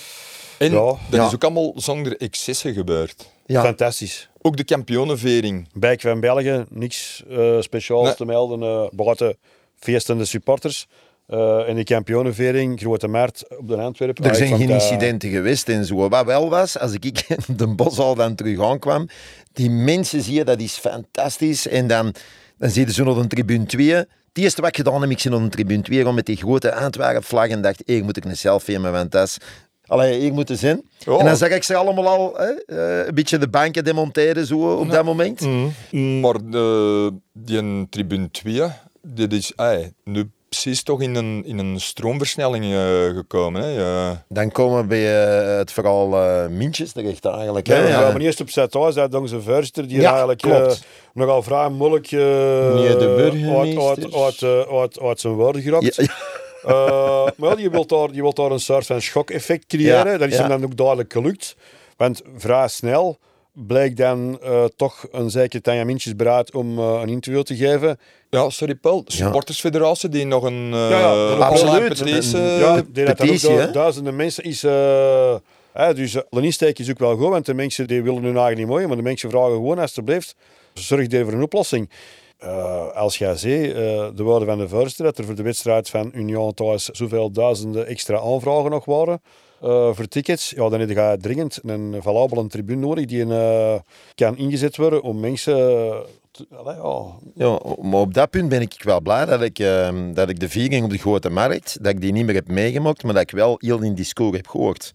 En Ja. dat Ja. is ook allemaal zonder excessen gebeurd. Ja. Fantastisch. Ook de kampionenvering. Bijk van België, niks eh, speciaals Nee. te melden. eh buiten feestende supporters. Eh en die kampionenvering, grote markt op de Antwerpen. Er Ah, zijn geen dat- incidenten geweest en zo. Wat wel was, als ik de bos al dan terug aankwam, die mensen zie je, dat is fantastisch. En dan, dan zie je zo naar de tribune 2. Het eerste wat ik gedaan heb, ik zie naar de tribune 2 gewoon met die grote Antwerpen vlag en dacht, hier moet ik een selfie met mijn tas. Allee, hier moeten zijn. Ja. En dan zag ik ze allemaal al hè, eh, een beetje de banken demonteren zo op dat moment. Maar de, die een tribune 2, dit is ey, nu precies toch in een, in een stroomversnelling eh, gekomen. Hè? Ja. Dan komen we bij eh, het verhaal eh Mintjes terecht eigenlijk. Ja, hè. we Ja. kwamen eerst op Zuidhuis, dat onze die Ja, eigenlijk klopt. nogal vrij moeilijk Nee, de uit, burgemeester. uit, uit, uit, uit zijn woorden geraakt. Ja, Eh, maar ja, je wilt, daar, je wilt daar een soort van shock-effect creëren. Ja, dat is ja. hem dan ook duidelijk gelukt. Want vrij snel bleek dan eh, toch een zeker Tanja Mintjes bereid om eh, een interview te geven. ja, sorry Paul, de supportersfederatie die nog een uh, Ja, ja, online absoluut. petitie... Een- ja, de die dat ook duizenden mensen is... eh hè, dus uh, de insteek is ook wel goed, want de mensen die willen hun eigen niet mooi, maar de mensen vragen gewoon alsjeblieft, zorg er voor een oplossing. Eh, als jij ziet, eh, de woorden van de voorzitter, dat er voor de wedstrijd van Union thuis zoveel duizenden extra aanvragen nog waren eh, voor tickets, ja, dan heb je dringend een valabele tribune nodig die eh, kan ingezet worden om mensen... te- allee, ja, Ja, maar op dat punt ben ik wel blij dat ik, ehm, dat ik de viering op de grote markt, dat ik die niet meer heb meegemaakt, maar dat ik wel heel in discours heb gehoord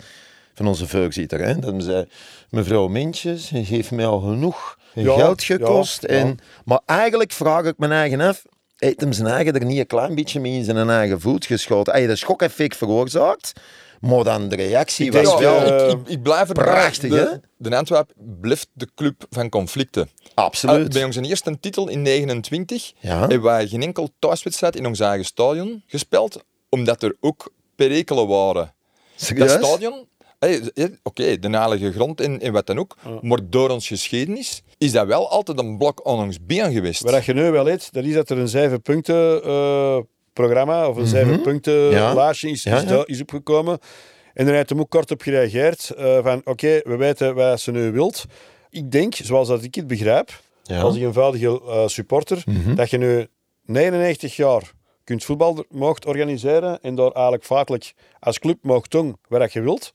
van onze voorzitter. Hè? Dat zei, mevrouw Mintjes, je heeft mij al genoeg Ja, geld gekost. ja, ja. En, maar eigenlijk vraag ik mijn eigen af, heeft hem zijn eigen er niet een klein beetje mee in zijn eigen voet geschoten? Hij heeft een schok-effect veroorzaakt, maar dan de reactie Ik was denk, wel... eh, ik, ik, ik blijf erbij. prachtig, hè? de, de Antwerp blijft de club van conflicten. Absoluut. Ah, bij onze eerste titel in 29 Ja. hebben wij geen enkel thuiswedstrijd in ons eigen stadion gespeeld, omdat er ook perikelen waren. Serieus? Dat stadion, hey, eh, oké, de heilige grond en, en wat dan ook, maar door ons geschiedenis is dat wel altijd een blok aan ons been geweest. Wat je nu wel weet, dat is dat er een zeven punten eh, programma of een Mhm. Ja. lijstje is, is, opgekomen. En daar heeft hem ook kort op gereageerd eh, van oké, we weten wat ze nu wilt. Ik denk, zoals dat ik het begrijp, Ja. Mhm. als eenvoudige eh, supporter, dat je nu 99 jaar kunt voetbal mocht organiseren en daar eigenlijk feitelijk als club mocht doen wat je wilt,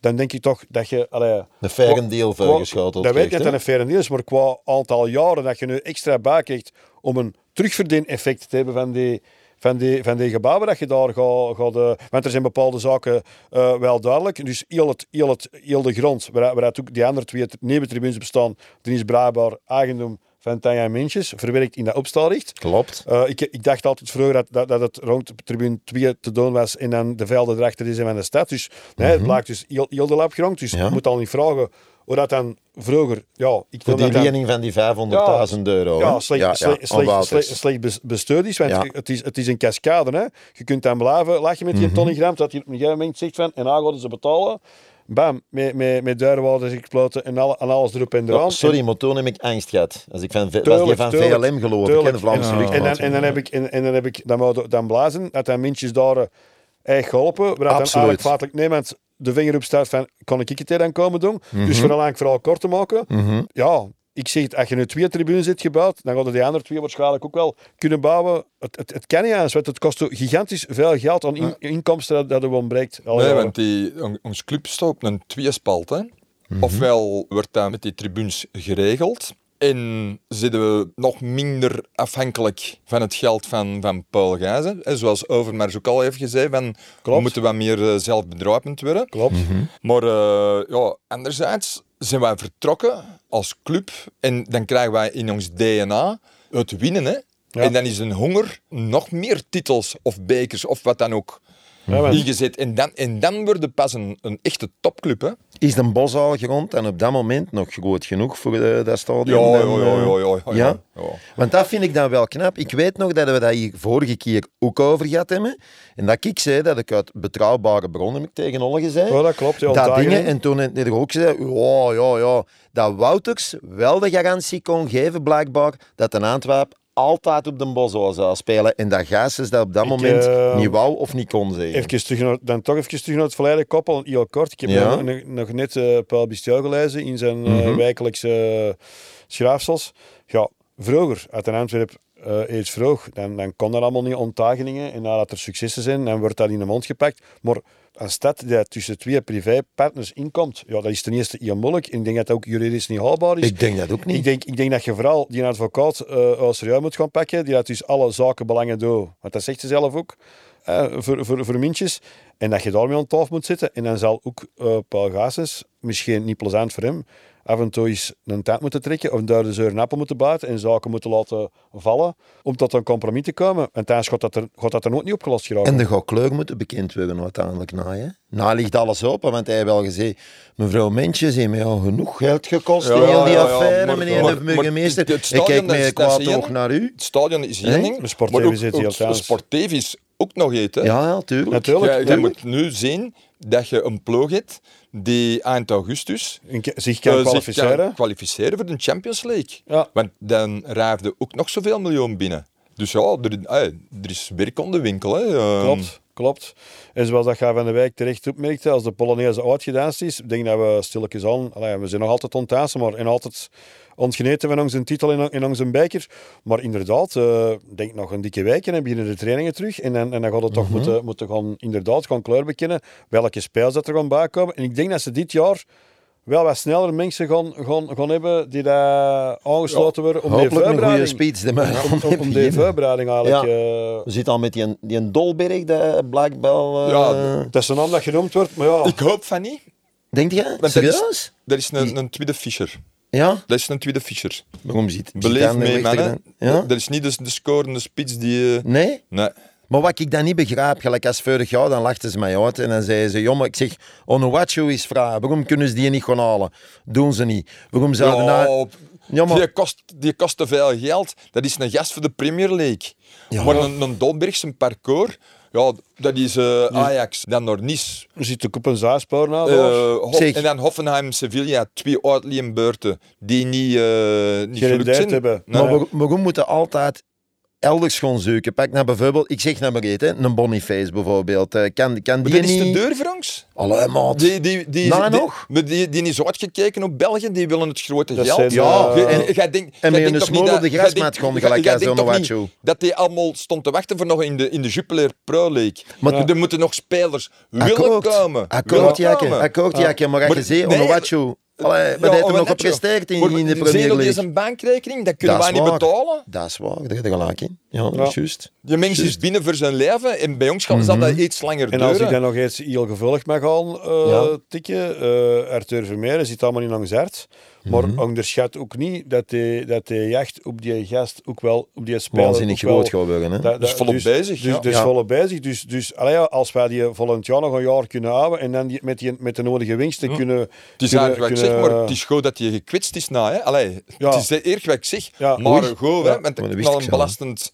dan denk ik toch dat je... Allee, faire qua- deal voorgeschoteld Dat weet krijgt, dat dat een faire deal is, maar qua aantal jaren dat je nu extra bij krijgt om een terugverdien-effect te hebben van die, van die, van die gebouwen, dat je daar gaat... gaat eh, want er zijn bepaalde zaken eh, wel duidelijk. Dus heel, het, heel, het, heel de grond, waar, waaruit ook die andere twee nieuwe tribunes bestaan, die is bruikbaar eigendom van Tanja Mintjes, verwerkt in dat opstalricht. Klopt. Eh, ik, ik dacht altijd vroeger dat, dat, dat het rond tribune 2 te doen was en dan de velden erachter is en van de stad. Dus nee, het blijkt dus heel, heel de lab grond. Dus Mhm. Ja. je moet al niet vragen hoe dat dan vroeger... Ja, ik Voor die lening van die 500.000 euro. ja, hè? slecht, slecht, aan slecht, slecht, slecht bestuurd is. Want Ja. het, is, het is een cascade. Hè. Je kunt dan blijven lachen met die Mhm. Tony Gram, dat hij op een gegeven moment zegt van en dan gaan ze betalen. Bam, met, met, met duurwaardes exploten en, alle, en alles erop en Ja, eraan. sorry, maar toen heb ik angst gehad. Als ik van, v- was die Tuurlijk, van tuurlijk, VLM geloof ik, Tuurlijk. Vlaamse en, en, dan, en dan heb ik, en, en dan heb ik dan, moet dan blazen dat dan mintjes daar echt geholpen. Waar dat dan Absoluut. eigenlijk feitelijk niemand de vinger op staat van kan ik het hier dan komen doen. Mhm. Dus vooral eigenlijk vooral kort te maken. Ja, ik zeg het, als je nu twee tribunes zit gebouwd, dan gaan die andere twee waarschijnlijk ook wel kunnen bouwen. Het, het, het kan niet want het kost gigantisch veel geld aan in- inkomsten dat, dat er ontbreekt. Al Nee, jaren. want die, on- ons club staat op een tweespalt. Hè. Ofwel wordt dat met die tribunes geregeld. En zitten we nog minder afhankelijk van het geld van, van Paul Gijzen. Hè, Zoals Overmars ook al heeft gezegd, van, we moeten wat meer eh, zelfbedruipend worden. Klopt. Maar eh, ja, anderzijds zijn wij vertrokken als club en dan krijgen wij in ons DNA het winnen. Hè? Ja. En dan is een honger nog meer titels of bekers of wat dan ook Ja, ingezet. En dan, en dan worden pas een, een echte topclub. Hè? Is de Bosuil grond en op dat moment nog groot genoeg voor eh, dat stadion? Ja, dan, ja, eh, ja, ja, ja. Want dat vind ik dan wel knap. Ik weet nog dat we dat hier vorige keer ook over gehad hebben. En dat ik zei dat ik uit betrouwbare bronnen tegen Olle gezegd. Ja, dat klopt. Ja, dat dingen. En toen er ook gezegd, ja, ja, ja, dat Wouters wel de garantie kon geven, blijkbaar, dat een Antwerp altijd op de Bosuil zou spelen. En dat Gaases dat op dat Ik, moment eh, niet wou of niet kon zeggen. Even terug naar, dan toch even terug naar het verleden koppel, heel kort. Ik heb Ja. nog, net eh Paul Bistieu gelezen in zijn wekelijkse eh, schraafsels. Ja, vroeger, uit een Antwerp eh iets vroeg, dan, dan kon dat allemaal niet ontdageningen. En nadat er successen zijn, dan wordt dat in de mond gepakt. Maar een stad die tussen twee privépartners inkomt, ja, dat is ten eerste heel moeilijk. En ik denk dat dat ook juridisch niet haalbaar is. Ik denk dat ook niet. Ik denk, ik denk dat je vooral die advocaat eh als serieus moet gaan pakken, die dat dus alle zakenbelangen doet. Want dat zegt ze zelf ook, eh, voor, voor, voor mintjes. En dat je daarmee aan tafel moet zitten. En dan zal ook eh Paul misschien niet plezant voor hem, af en toe eens een tijd moeten trekken of daar de zeuren appel moeten buiten en zaken moeten laten vallen om tot een compromis te komen. En tijdens gaat dat er, gaat dat er nooit niet opgelost geraken. En de gaat kleur moeten bekend worden uiteindelijk na. Hè? Na ligt alles open, want hij heeft wel gezegd, mevrouw Mentjes heeft mij al genoeg geld gekost Ja, in heel die ja, ja, affaire, maar- meneer maar- de maar burgemeester. het Ik stadion, kijk is- met is kwaad oog naar u. Het stadion is één ding, De ook, zit ook, heel thuis. sportleven is ook nog. Hè? Ja, ja, tuurlijk. Natuurlijk. Jij tuurlijk. moet nu zien dat je een ploeg hebt die eind augustus ke- zich kan eh, kwalificeren. kan kwalificeren voor de Champions League. Ja. Want dan raafde ook nog zoveel miljoen binnen. Dus ja, er, eh, er is werk om de winkel. Hè. Ehm, Klopt, klopt. En zoals dat jij van de wijk terecht opmerkte, als de Polonaise uitgedanst is, denk ik dat we stilletjes aan, allee, we zijn nog altijd ontdansen, maar en altijd ontgeneten van onze titel in, in onze beker. Maar inderdaad, eh, denk nog een dikke week en dan beginnen de trainingen terug. En dan, en dan gaat het toch moeten, moeten gaan, inderdaad gaan kleur bekennen welke spelers dat er gaan bijkomen. En ik denk dat ze dit jaar wel wat sneller mensen gaan, gaan, gaan hebben die daar aangesloten worden om die Hopelijk een goede speech. de man. om, om, om die voorbereiding eigenlijk... eh, We zitten al met die, die Dolberg, de Blackbell. eh, Ja, dat is een naam dat genoemd wordt, maar ja... Ik hoop van niet. Denk je? dat is- Serieus? Dat is een, een tweede Fischer. Ja? Dat is een tweede Fischer. Waarom zit Beleef mee, mannen. Ja? Dat is niet de, de scorende spits die... eh, Nee? nee. Maar wat ik dan niet begrijp, gelijk als vorig jaar, dan lachten ze mij uit en dan zeiden ze, jongen, ik zeg, Onuachu is vrij, waarom kunnen ze die niet gaan halen? Doen ze niet. Waarom zouden Ja, nou... Ja, maar- die, kost, die kost te veel geld. Dat is een gast voor de Premier League. Ja. Maar een, een Dolberg zijn parcours, ja, dat is eh, Ajax, dan naar Nice. Zit ook op een zaarspoor na. Eh, en dan Hoffenheim, Sevilla, twee uitleenbeurten die niet, eh niet gelukt zijn. hebben. Nee. Maar waar- waarom moeten altijd elders gaan zoeken. Pak naar bijvoorbeeld, ik zeg naar maar hè, een Boniface bijvoorbeeld. Eh, kan, kan die Dat is de niet... deur voor ons. Allee, maat. Die, die, die, Nou, die, nog? maar die, die is uitgekeken op België, die willen het grote Dat geld. zijn, Ja, eh, jij denkt- en jij met denkt een smol op de gaan, jij- gelijk Onowacho. niet Dat die allemaal stond te wachten voor nog in de, in de Jupiler Pro League. Maar- er moeten nog spelers willen komen. akkoord, willen komen. akkoord. Maar als je Maar- allee, wat heeft hem nog gepresteerd in, Maar in de je Premier League? een bankrekening, dat kunnen Dat wij is niet waar. betalen. Dat is waar, daar heb je gelijk in. Ja, dat is juist. Die mens is binnen voor zijn leven en bij ons zal zal dat iets langer En als ik duren. dan nog eens heel gevolgd mag gaan eh, Ja. tikken, eh Arthur Vermeer zit allemaal in Angzert. Maar Mhm. onderschat ook niet dat de, dat de jacht op die gast ook wel, op die speler Waanzinnig groot geworden. Hè? Dat, Dus volop bezig, Dus, ja. dus Ja. volop bezig. Dus, dus allee, als wij die volgend jaar nog een jaar kunnen houden en dan die, met, die, met de nodige winsten kunnen... Het is kunnen, eigenlijk wat ik zeg, maar het is goed dat je gekwetst is na. Hè? Allee, Ja. Het is erg wat ik zeg, Ja. maar goed, Ja. hè? want ik een zo, belastend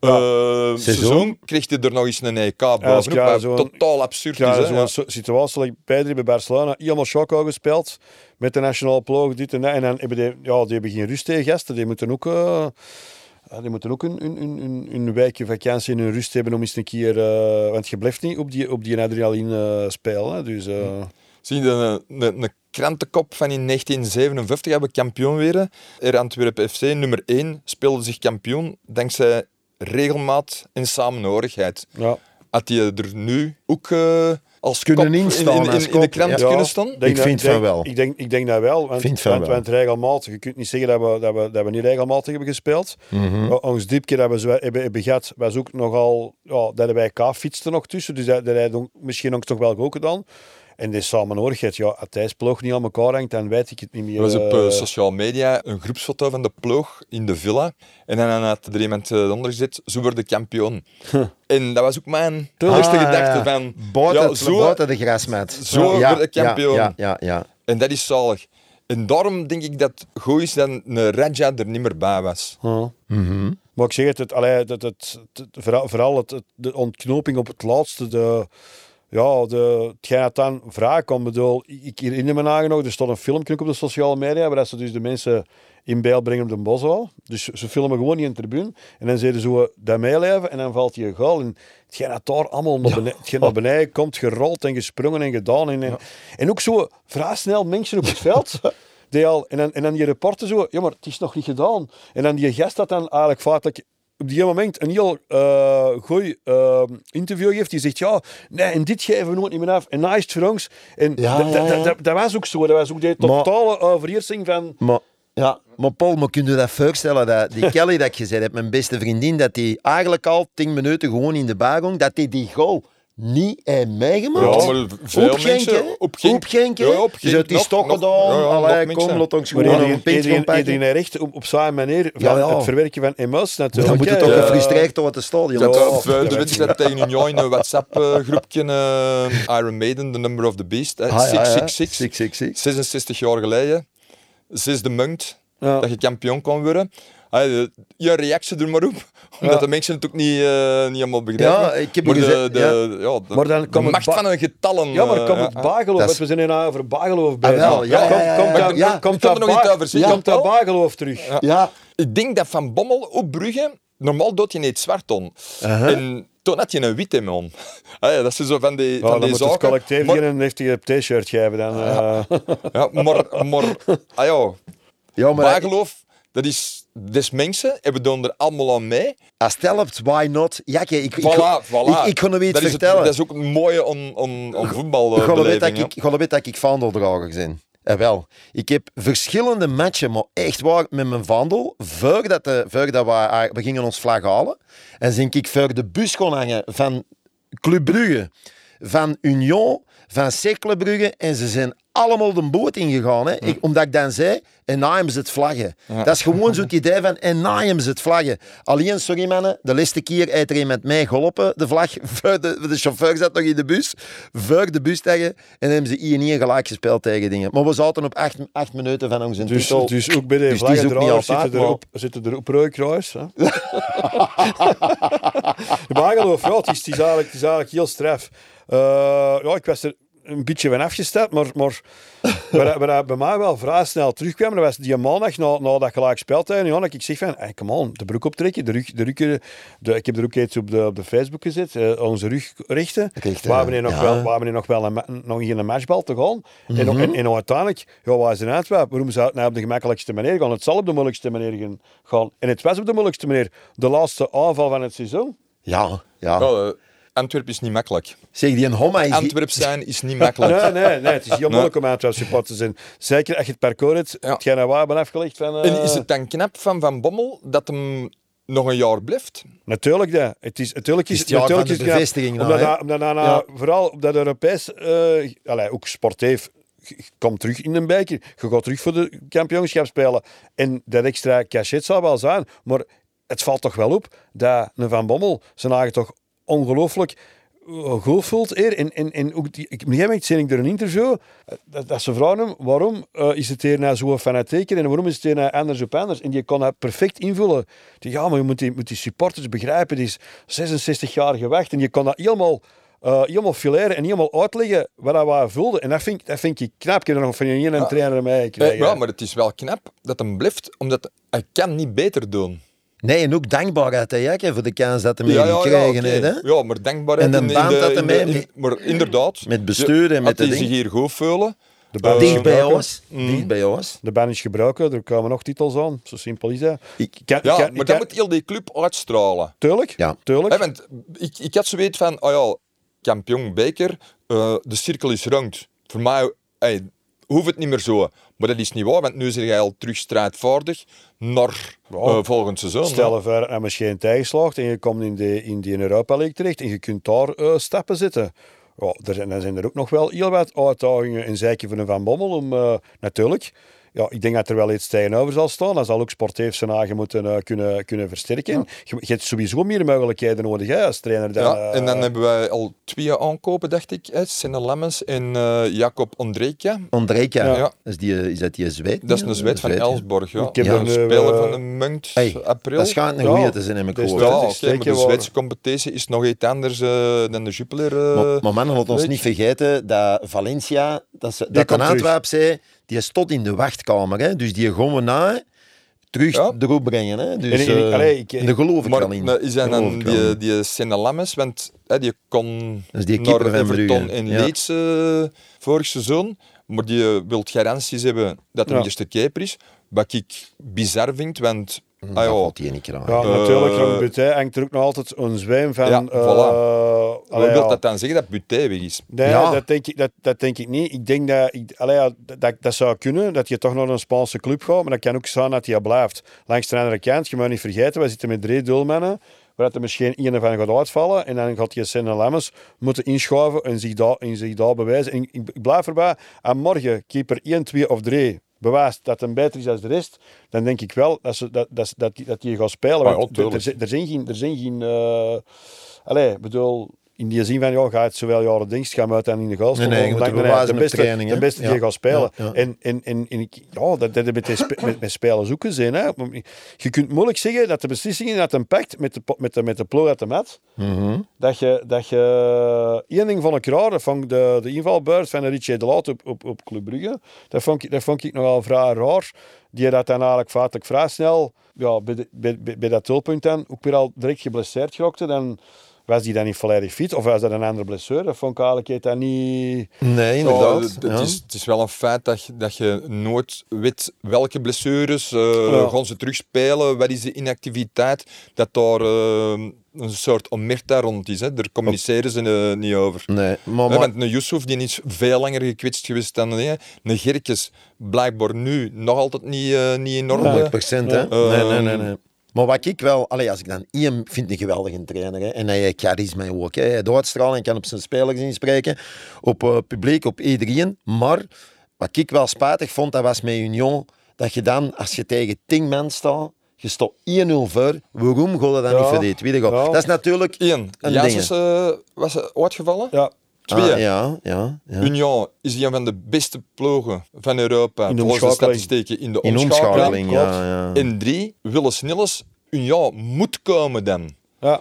eh, seizoen. Seizoen. kreeg je er nog eens een EK bovenop, wat zo'n- totaal absurd Ja, is. Hè? zo'n Ja. situatie Pedri bij Barcelona, helemaal Choco gespeeld met de nationale ploeg, dit en dat. En dan hebben die, ja, die hebben geen rust tegen gasten. Die moeten ook, ja, die moeten ook een, een, een, een, een wijkje vakantie en een rust hebben om eens een keer... eh, want je blijft niet op die, op die adrenaline eh, spelen. Dus, eh, Zie je een, een, een krantenkop van in 1957 hebben we kampioen weer. Er Antwerpen FC nummer 1 speelde zich kampioen dankzij regelmaat en samenhorigheid. ja. Had je er nu ook eh, als Kunnen in, instaan in, in, als in de krant ja. kunnen staan? denk Ik dat- vind denk- van wel. Ik denk, ik denk dat wel. Want, Vind van want, wel. want regelmatig, je kunt niet zeggen dat we, dat we, dat we niet regelmatig hebben gespeeld. O- Ons diepje dat we zo hebben, hebben gehad, was ook nogal... Ja, dat wij K fietsten nog tussen, dus dat, dat hij dan misschien ook toch wel ook gedaan. En die samenhorigheid, ja, als Thijs ploeg niet aan elkaar hangt, dan weet ik het niet meer. Er was op sociale media een groepsfoto van de ploeg in de villa. En dan had er iemand eh, onder gezet, zo worden kampioen. En dat was ook mijn Ah, eerste ja, gedachte ja. van... Buiten, ja, het- zo, buiten de grasmat. zo ja, wordt de kampioen. Ja, ja, ja. En dat is zalig. En daarom denk ik dat het goed is dat een Raja er niet meer bij was. Mhm. Maar ik zeg het, het, allee, het, het- vooral, vooral het, het- de ontknoping op het laatste, de, ja, de, hetgeen dat dan vraag kwam, bedoel, ik herinner me nagen nog, er stond een filmpje op de sociale media, waar ze dus de mensen in beeld brengen op de boswal. Dus ze filmen gewoon niet in de tribune. En dan zeiden ze zo dat meeleven en dan valt je goal. En hetgeen dat daar allemaal naar beneden, hetgeen naar beneden komt, gerold en gesprongen en gedaan. En, en, en ook zo vrij snel mensen op het veld. Die al, en, dan, en dan die reporter zo, ja maar het is nog niet gedaan. En dan die gast dat dan eigenlijk feitelijk op die moment een heel uh, goed uh, interview geeft. Die zegt, ja, nee, en dit geven we nooit niet meer af. En nice ons. En Ja, dat- ja, dat- ja. dat- dat was ook zo. Dat was ook de totale overheersing van... Maar, ja, maar Paul, maar kun je dat voorstellen? Dat die Kelly dat ik gezegd heb, mijn beste vriendin, dat die eigenlijk al 10 minuten gewoon in de baan ging, dat die die goal niet heeft meegemaakt. Ja, maar veel Op Genk, mensen... hè? Op Genk. Op Genk? Ja, op Dus Genk het is nog- toch nog- gedaan. ja, ja, Allee, kom, laat ons gewoon iedereen, een pint gaan iedereen, iedereen heeft recht op, op zijn manier van Ja, ja. het verwerken van emoties Dan natuurlijk. moet je toch Ja. gefrustreerd door het stadion. Dat eh, de wedstrijd tegen Union in een WhatsApp-groepje Iron Maiden, The Number of the Beast. hè. Ah, ja, ja. 666. 666. 66 jaar geleden. Zesde munt dat je kampioen kon worden. De- Je reactie er maar op. Omdat Ja. de mensen het ook niet, eh, niet helemaal begrijpen. Ja, ik heb maar de, gezegd- de, ja. de, Maar dan de kan het macht van een getallen. Ja, maar eh, komt het ja. Bageloof, Dat is- we zijn hier nou over Bageloof Ah, bezig. wel, ja, Komt- er nog iets over. Komt dat. Bageloof terug? Ja, Ik denk dat Van Bommel op Brugge, normaal doet je niet zwart on. Uh-huh. En toen had je een witte man. Ah, ja, dat is zo van die, Ja, van dan die moet het zaken. collectief Maar- hier een heftige t-shirt geven. Dan, eh. Ja, maar, maar ah ja, ja maar bijgeloof, dat is des mensen, en we doen er allemaal aan mee. als het helpt, why not? Ja, ik, ik, Voilà, voilà. ik, ik kon hem iets dat is het- vertellen. dat is ook een mooie on Ga je voetbalbeleving. ik, ga weten dat ik vaandeldrager ben? Eh, wel, ik heb verschillende matchen, maar echt waar, met mijn vaandel, voordat, de, voordat we, ah, we gingen ons vlag halen, en zink ik voor de bus kon hangen van Club Brugge, van Union, van Cercle Brugge, en ze zijn allemaal de boot ingegaan. Hè. Ik, omdat ik dan zei, en na hem ze het vlaggen. Dat is gewoon zo'n idee van, en na hem ze het vlaggen. Alleen, sorry mannen, de laatste keer heeft er een met mij geholpen, de vlag, de, de chauffeur zat nog in de bus, voor de bus tegen, en hebben ze hier niet gelijk gespeeld tegen dingen. Maar we zaten op acht, acht minuten van onze Dus, titel. dus ook bij de Dus altijd, zitten, er maar- op, zitten er op rooikruis. Hè? de Bageloof, ja, het is, het, is eigenlijk, het is eigenlijk heel straf. Eh, ja, ik was er een beetje van afgestapt, maar, maar waar, waar hij bij mij wel vrij snel terugkwam, dat was die maandag na, na dat gelijk speeltuin. Ja, dat ik zeg van, hey, come on, de broek optrekken, de rug, de rug, eh, de, ik heb er ook iets op de, op de Facebook gezet, uh, onze rug richten. Richten, we hebben hier nog ja. wel, we hebben hier nog wel een, nog in een matchbal te gaan. en, Mhm. en, en uiteindelijk, ja, waar is een Antwerp? Waarom zou het nou op de gemakkelijkste manier gaan? Het zal op de moeilijkste manier gaan- gaan. En het was op de moeilijkste manier. De laatste aanval van het seizoen. Ja, ja. Ja, eh, Antwerpen is niet makkelijk. Zeg, die een Homma is... Antwerp zijn is niet makkelijk. Nee, nee, nee, het is heel moeilijk om Antwerp supporter te zijn. Zeker als je het parcours hebt, Ja. hetgeen dat wij hebben afgelegd van... eh, En is het dan knap van Van Bommel dat hem nog een jaar blijft? Natuurlijk, dat. Het is, natuurlijk is Het is het jaar natuurlijk van de is het- bevestiging nou, Omdat, dat- omdat dat nou- Ja. vooral op dat Europees, eh allee, ook sportief, komt terug in een beker, je gaat terug voor de kampioenschap spelen. En dat extra cachet zou wel zijn, maar het valt toch wel op dat een Van Bommel zijn eigen toch ongelooflijk eh, goed voelt eer. En, en, en ook die, ik, moment zie ik er een interview eh, dat, dat ze vragen hem waarom eh, is het hier nou zo fanatieker en waarom is het hier nou anders op anders. En die kon dat perfect invullen. Die, ja, maar je moet die, moet die supporters begrijpen, die is 66 jaar gewacht en je kon dat helemaal... eh, helemaal fileren en helemaal uitleggen wat dat wij voelden. En dat vind, ik- dat vind ik knap. Ik heb er nog van een een trainer mee Eh, gekregen. ja, maar het is wel knap dat hem blijft, omdat hij kan niet beter doen. Nee, en ook dankbaarheid, hè, Jakke, voor de kans dat hij mee Ja, ja, ja, gekregen oké. heeft. Hè? ja, maar dankbaarheid En de in band de- dat hij mee- in- Maar inderdaad. Met bestuur en met de zich hier goed voelen. de band Dicht bij ons. Dicht bij ons. De band is gebroken, er komen nog titels aan. Zo simpel is dat. Ik- Ik kan- Ja, ik maar ik dat moet heel die club uitstralen. Tuurlijk, Ja. tuurlijk. Hè, want ik, ik had zoiets van, oh ja, kampioen beker, eh, de cirkel is rond. Voor mij hey, hoeft het niet meer zo. Maar dat is niet waar, want nu zit jij al terug strijdvaardig naar eh, volgend seizoen. Stel je voor dat misschien tegenslaagt en je komt in de, in die Europa League terecht en je kunt daar eh, stappen zetten. Ja, er zijn, dan zijn er ook nog wel heel wat uitdagingen en zeker voor een Van Bommel om eh, natuurlijk. Ja, ik denk dat er wel iets tegenover zal staan. Dan zal ook sportief zijn eigen moeten eh, kunnen, kunnen versterken. Je, je hebt sowieso meer mogelijkheden nodig hè, als trainer. Dan, Ja, en dan eh, hebben wij al twee aankopen, dacht ik. hè. Senne Lemmens en eh, Jacob Ondrejka. Ondrejka, Ja. is, die, is dat die Zweed? Dat is een Zweed van. Elsborg. Ja. Ik heb Ja. Een speler eh, van de munt, Hey, april. Dat schijnt een Ja, goeie te zijn, heb ik dat is gehoord. Ja, is maar de. Zweedse competitie is nog iets anders eh, dan de Jupiler. eh. Maar, maar mannen, laat ons niet vergeten dat Valencia, dat, ze, dat een Antwerp zei, die stond in de wachtkamer. Hè? Dus die gaan we na terug Ja. erop brengen. Hè? Dus, En- en- eh, allee, ik- daar geloof ik maar wel in. is dan in. die, die Senne Lammes? Want hè, die kon is die naar Everton en ja. Leeds eh, vorig seizoen. Maar die eh, wil garanties hebben dat hij Ja. de eerste keeper is. Wat ik bizar vind, want... ah, Dat ja, valt hier niet graag. ja, eh, natuurlijk, Frank Buté hangt er ook nog altijd een zweem van. Ja, eh, voilà. allee, wat wil ja. dat dan zeggen dat Buté weg is? Nee, Ja. dat, denk ik, dat, dat denk ik niet. Ik denk dat, ik, allee, dat dat zou kunnen, dat je toch naar een Spaanse club gaat. Maar dat kan ook zijn dat hij blijft. Langs de andere kant, je moet niet vergeten, we zitten met drie doelmannen. Waar er misschien één van gaat uitvallen. En dan gaat je Senne Lemmens moeten inschuiven en zich daar, en zich daar bewijzen. En ik, ik blijf erbij, aan morgen keeper 1, 2 of 3 bewijst dat hij beter is dan de rest, dan denk ik wel dat, ze, dat, dat, dat, die- dat die gaat spelen. Ah, ja, Want er, tuurlijk. er, zijn- er zijn geen... Er zijn geen eh, allee, ik bedoel, in die zin van, ja, ga het zowel jaren dienst, ga hem uit en in de goal Nee, nee, dan- dan- de op beste, training, de beste die gaat spelen. ja, ja. En, en, en, ja, dat dat met, die spe- met, met spelers ook gezien. Hè. Je kunt moeilijk zeggen dat de beslissingen dat een pakt met de, met de, met de ploeg uit de mat, Mhm. dat je, dat je één ding van ik raar, dat vond ik de, de invalbeurt van Richie de Laat op, op, op Club Brugge, dat vond, ik, dat vond ik nogal vrij raar. Die dat dan eigenlijk feitelijk vrij snel, ja, bij, de- bij, bij, bij dat doelpunt dan, ook weer al direct geblesseerd geraakte, dan was die dan niet volledig fit, of was dat een andere blessure? Dat vond ik eigenlijk dat niet... Nee, inderdaad. het, ja. is, het is wel een feit dat je, dat je nooit weet welke blessures Ja. gaan ze terugspelen, wat is de inactiviteit, dat daar eh, een soort omerta rond is. Hè. Daar communiceren ze eh, niet over. Nee, maar, want een Yusuf die is veel langer gekwetst geweest dan nee, een Gerkes blijkbaar nu nog altijd niet, eh, niet in orde. 100 procent, hè? Nee, nee, nee, nee. Maar wat ik wel, allee, als ik dan Ian vind een geweldige trainer. Hè, en hij heeft charisma ook. Hè, hij heeft uitstraling, kan op zijn spelers inspreken, op eh, publiek, op iedereen. Maar wat ik wel spijtig vond, dat was met Union, dat je dan, als je tegen 10 man staat, je staat 1-0 voor, waarom je dan Ja. niet voor die tweede goal? Ja. Dat is natuurlijk Eén, een Janssens ding. eh, was eh, uitgevallen. Ja, Twee, Ah, ja, ja, ja. Union is een van de beste ploegen van Europa In de volgens de statistieken in de In omschakeling. ja, ja. En drie, Willen Snilles, Union moet komen dan. ja.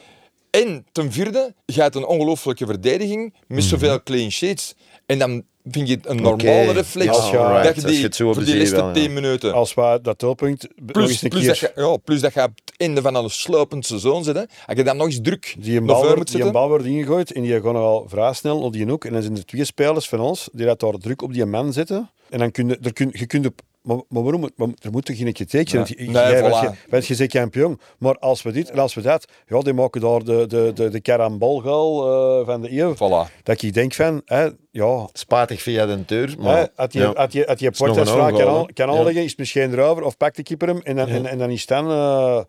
En ten vierde, je hebt een ongelooflijke verdediging met zoveel clean sheets. En dan vind je het een normale Oké. reflex Als je- dat je Als je die het zo voor die laatste ja. 10 minuten... Als we dat nog Plus, plus, keer... dat je, ja, plus dat je op het einde van een slopend seizoen zit. Hè. Als je dan nog eens druk Die een bal, wordt, die een bal wordt ingegooid en die gaan al vrij snel op die hoek. En dan zijn er twee spelers van ons die dat daar druk op die man zitten. En dan kun je, er kun, je kunt op, maar, maar waarom? Maar er moet toch geen kritiek zijn? Nee. Nee, jij voilà. bent, je, je kampioen. Maar als we dit en als we dat, ja, die maken daar de, de, de, de karambolgal eh, van de eeuw. Voilà. Dat ik denk van, hè, ja, Spatig via de deur, hè, maar... had je, ja. had je, had je Portas kan, kan Ja. aanleggen, is het misschien erover of pakt de keeper hem en dan, en, en dan is het dan... eh,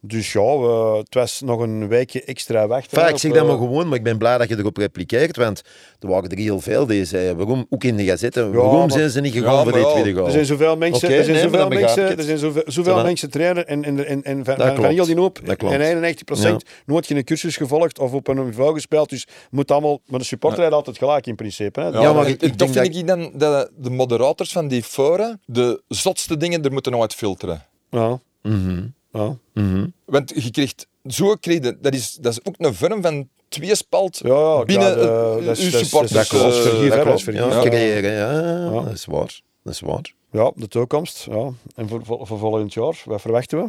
dus ja, we- het was nog een weekje extra wachten. Hè, ik zeg dat eh, maar gewoon, maar ik ben blij dat je erop repliceert, want er waren er heel veel die zeiden, waarom, ook in de gazetten, waarom maar- zijn ze niet Ja, gegaan voor ja, tweede goal? Er zijn zoveel mensen, er zijn nee, zoveel mensen, er zijn zoveel, mensen trainen en, en, en, en van, heel die hoop en 91% nooit geen cursus gevolgd of op een niveau gespeeld. Dus moet allemaal, maar de supporter heeft altijd gelijk in principe. Hè. Ja, Ja, maar ik, ik- ik toch denk vind ik dan dat de moderators van die fora de zotste dingen er moeten uit filteren. Ja. Mhm. Ja. Mhm. Want je krijgt, zo je, dat is, dat is ook een vorm van tweespalt Ja, ja, binnen ja, de- eh, dat is- uw dat supporters. dat eh, dat dat is klopt. vergif. Ja, creëren, ja, dat is waar. Dat is waar. ja, de toekomst. Ja. En voor, voor, voor volgend jaar, wat verwachten we?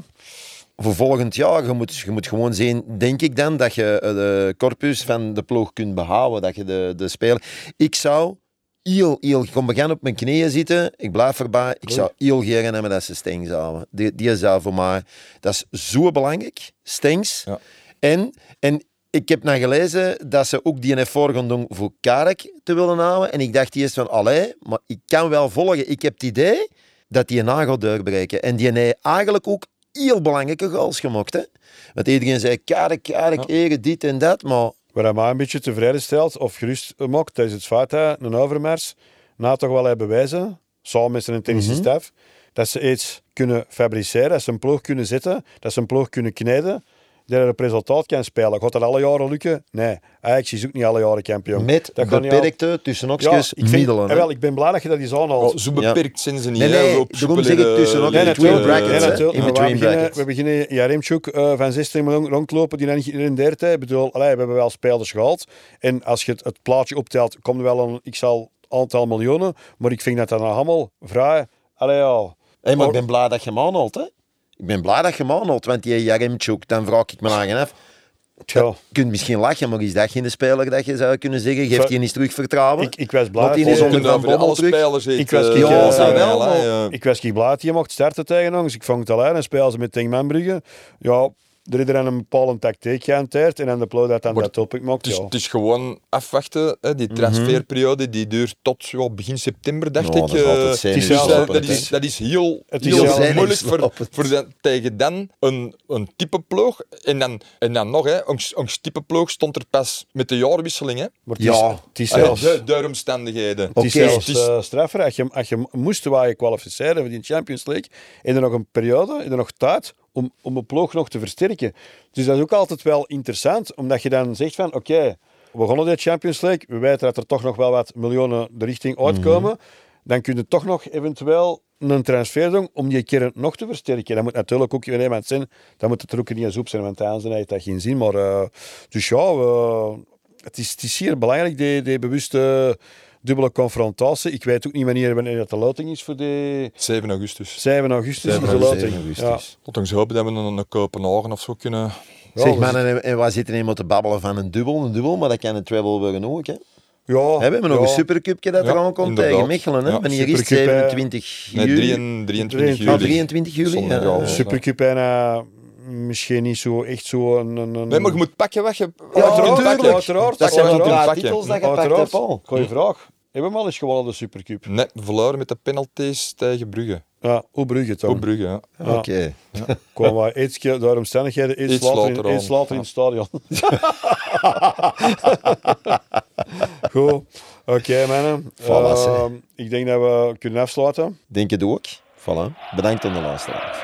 Voor volgend jaar, je moet, je moet gewoon zien, denk ik dan, dat je eh, de corpus van de ploeg kunt behouden. Dat je de, de speler... Ik zou heel, heel... Ik kom begaan op mijn knieën zitten, ik blijf erbij. Ik zou heel graag hebben dat ze Stengs houden. Die, die zou voor mij... Dat is zo belangrijk, Stengs. Ja. En, en ik heb nou gelezen dat ze ook die ervoor gaan doen voor Karek te willen houden. En ik dacht eerst van, allee, maar ik kan wel volgen. Ik heb het idee dat die een nagel doorbreken. En die heeft eigenlijk ook heel belangrijke goals gemaakt. Hè? Want iedereen zei, Karek, Karek, ere, dit en dat. Maar Wat mij een beetje tevreden stelt of gerust maakt, dat is het feit dat een Overmars na toch wel hebben bewijzen, samen met zijn technische Mhm. staf, dat ze iets kunnen fabriceren, dat ze een ploeg kunnen zetten, dat ze een ploeg kunnen kneden, dat op resultaat kan spelen. Gaat dat alle jaren lukken? Nee. Ajax is ook niet alle jaren kampioen. met dat al- beperkte, tussen Ja, okjes, ik vind, middelen. eh, wel, ik ben blij dat je dat eens aanhaalt. Oh, zo beperkt zijn ze niet. Nee, nee, op daarom zeg ik tussen ook Nee, in between brackets, nee, hè. natuurlijk. In Maar we between beginnen, brackets. we beginnen Jaremchuk eh van 16 miljoen rondlopen die dan niet in de tijd. Ik bedoel, allee, we hebben wel spelers gehaald. En als je het, het plaatje optelt, komt er wel een x aantal miljoenen. Maar ik vind dat dat allemaal vrij... Allee, ja. Hey, maar ik ben blij dat je hem aanhaalt. Hè? Ik ben blij dat je hem aanhaalt, want die Jaremchuk, dan vraag ik me aan af. Tja, Je kunt misschien lachen, maar is dat geen speler dat je zou kunnen zeggen? Geeft hij eens terug vertrouwen? ik, ik was blij... Want die is onder Van Bommel terug. Ik was eh, kiek- Ja, Ja, zou wel, eh. Ik was niet blij dat hij mocht starten tegen ons. Ik vond het alleen en spelen ze met tegen Manbrugge. Ja, er is er een bepaalde tactiek gehanteerd en dan de ploeg dat dan Maar dat topic maakt. Het is, ja. het is gewoon afwachten. Hè. Die transferperiode die duurt tot ja, begin september, dacht ik. dat is eh, dus dat, is, dat is heel, Het is heel moeilijk voor, zenuwslopend. voor de- tegen dan een, een type ploeg. En dan, en dan nog, hè, een, een type ploeg stond er pas met de jaarwisseling. Hè. Maar het is, Ja. het is Ah, zelfs... de, de omstandigheden. Het is Oké. zelfs Het is- eh, straffer. Als je, als je moest waar je kwalificeren voor die Champions League, en er nog een periode, en er nog tijd om, om een ploeg nog te versterken. Dus dat is ook altijd wel interessant, omdat je dan zegt van, oké, we begonnen de Champions League, we weten dat er toch nog wel wat miljoenen de richting uitkomen, dan kun je toch nog eventueel een transfer doen om die kern nog te versterken. Dat moet natuurlijk ook weer iemand zijn, dan moet het er ook niet eens op zijn, want anders heeft dat geen zin. Maar, eh, dus ja, het, is, het is zeer belangrijk, die, die bewuste dubbele confrontatie. Ik weet ook niet wanneer, wanneer dat de loting is voor de 7 augustus. 7 augustus. 7 is de loting. 7 augustus. Tot ons hopen dat we een, een Kopenhagen of zo kunnen. Ja, zeg we man, en, en wij zitten eenmaal te babbelen van een dubbel, een dubbel, maar dat kan een treble worden ook. Hè? Ja, we hebben nog ja. een supercupje dat Ja, eraan komt inderdaad. tegen Mechelen. Hè? Ja, Wanneer is het? Supercup, eh, 27 Nee, juli? 23, 23 Ah, juli. Ah, 23 juli? Zondag, ja. ja. Supercup bijna misschien niet zo echt zo een... een, een Nee, maar je moet pakken wat je... Ja, je pakken. Uiteraard, Dat zijn wel uiteraard. titels dat je pakt, Uiteraard. Paul? Goeie vraag. Hebben we al eens gewonnen de Supercup? Nee, verloren met de penalties tegen Brugge. Ja, hoe Brugge toch? Op Brugge, ja. Ja. Oké. Kwamen we iets keer door omstandigheden iets, Iets later, later in, iets later in het stadion. Goed. Oké, mannen. Voilà, Ehm, ik denk dat we kunnen afsluiten. Denk het ook. Voilà. Bedankt aan de luisteraars.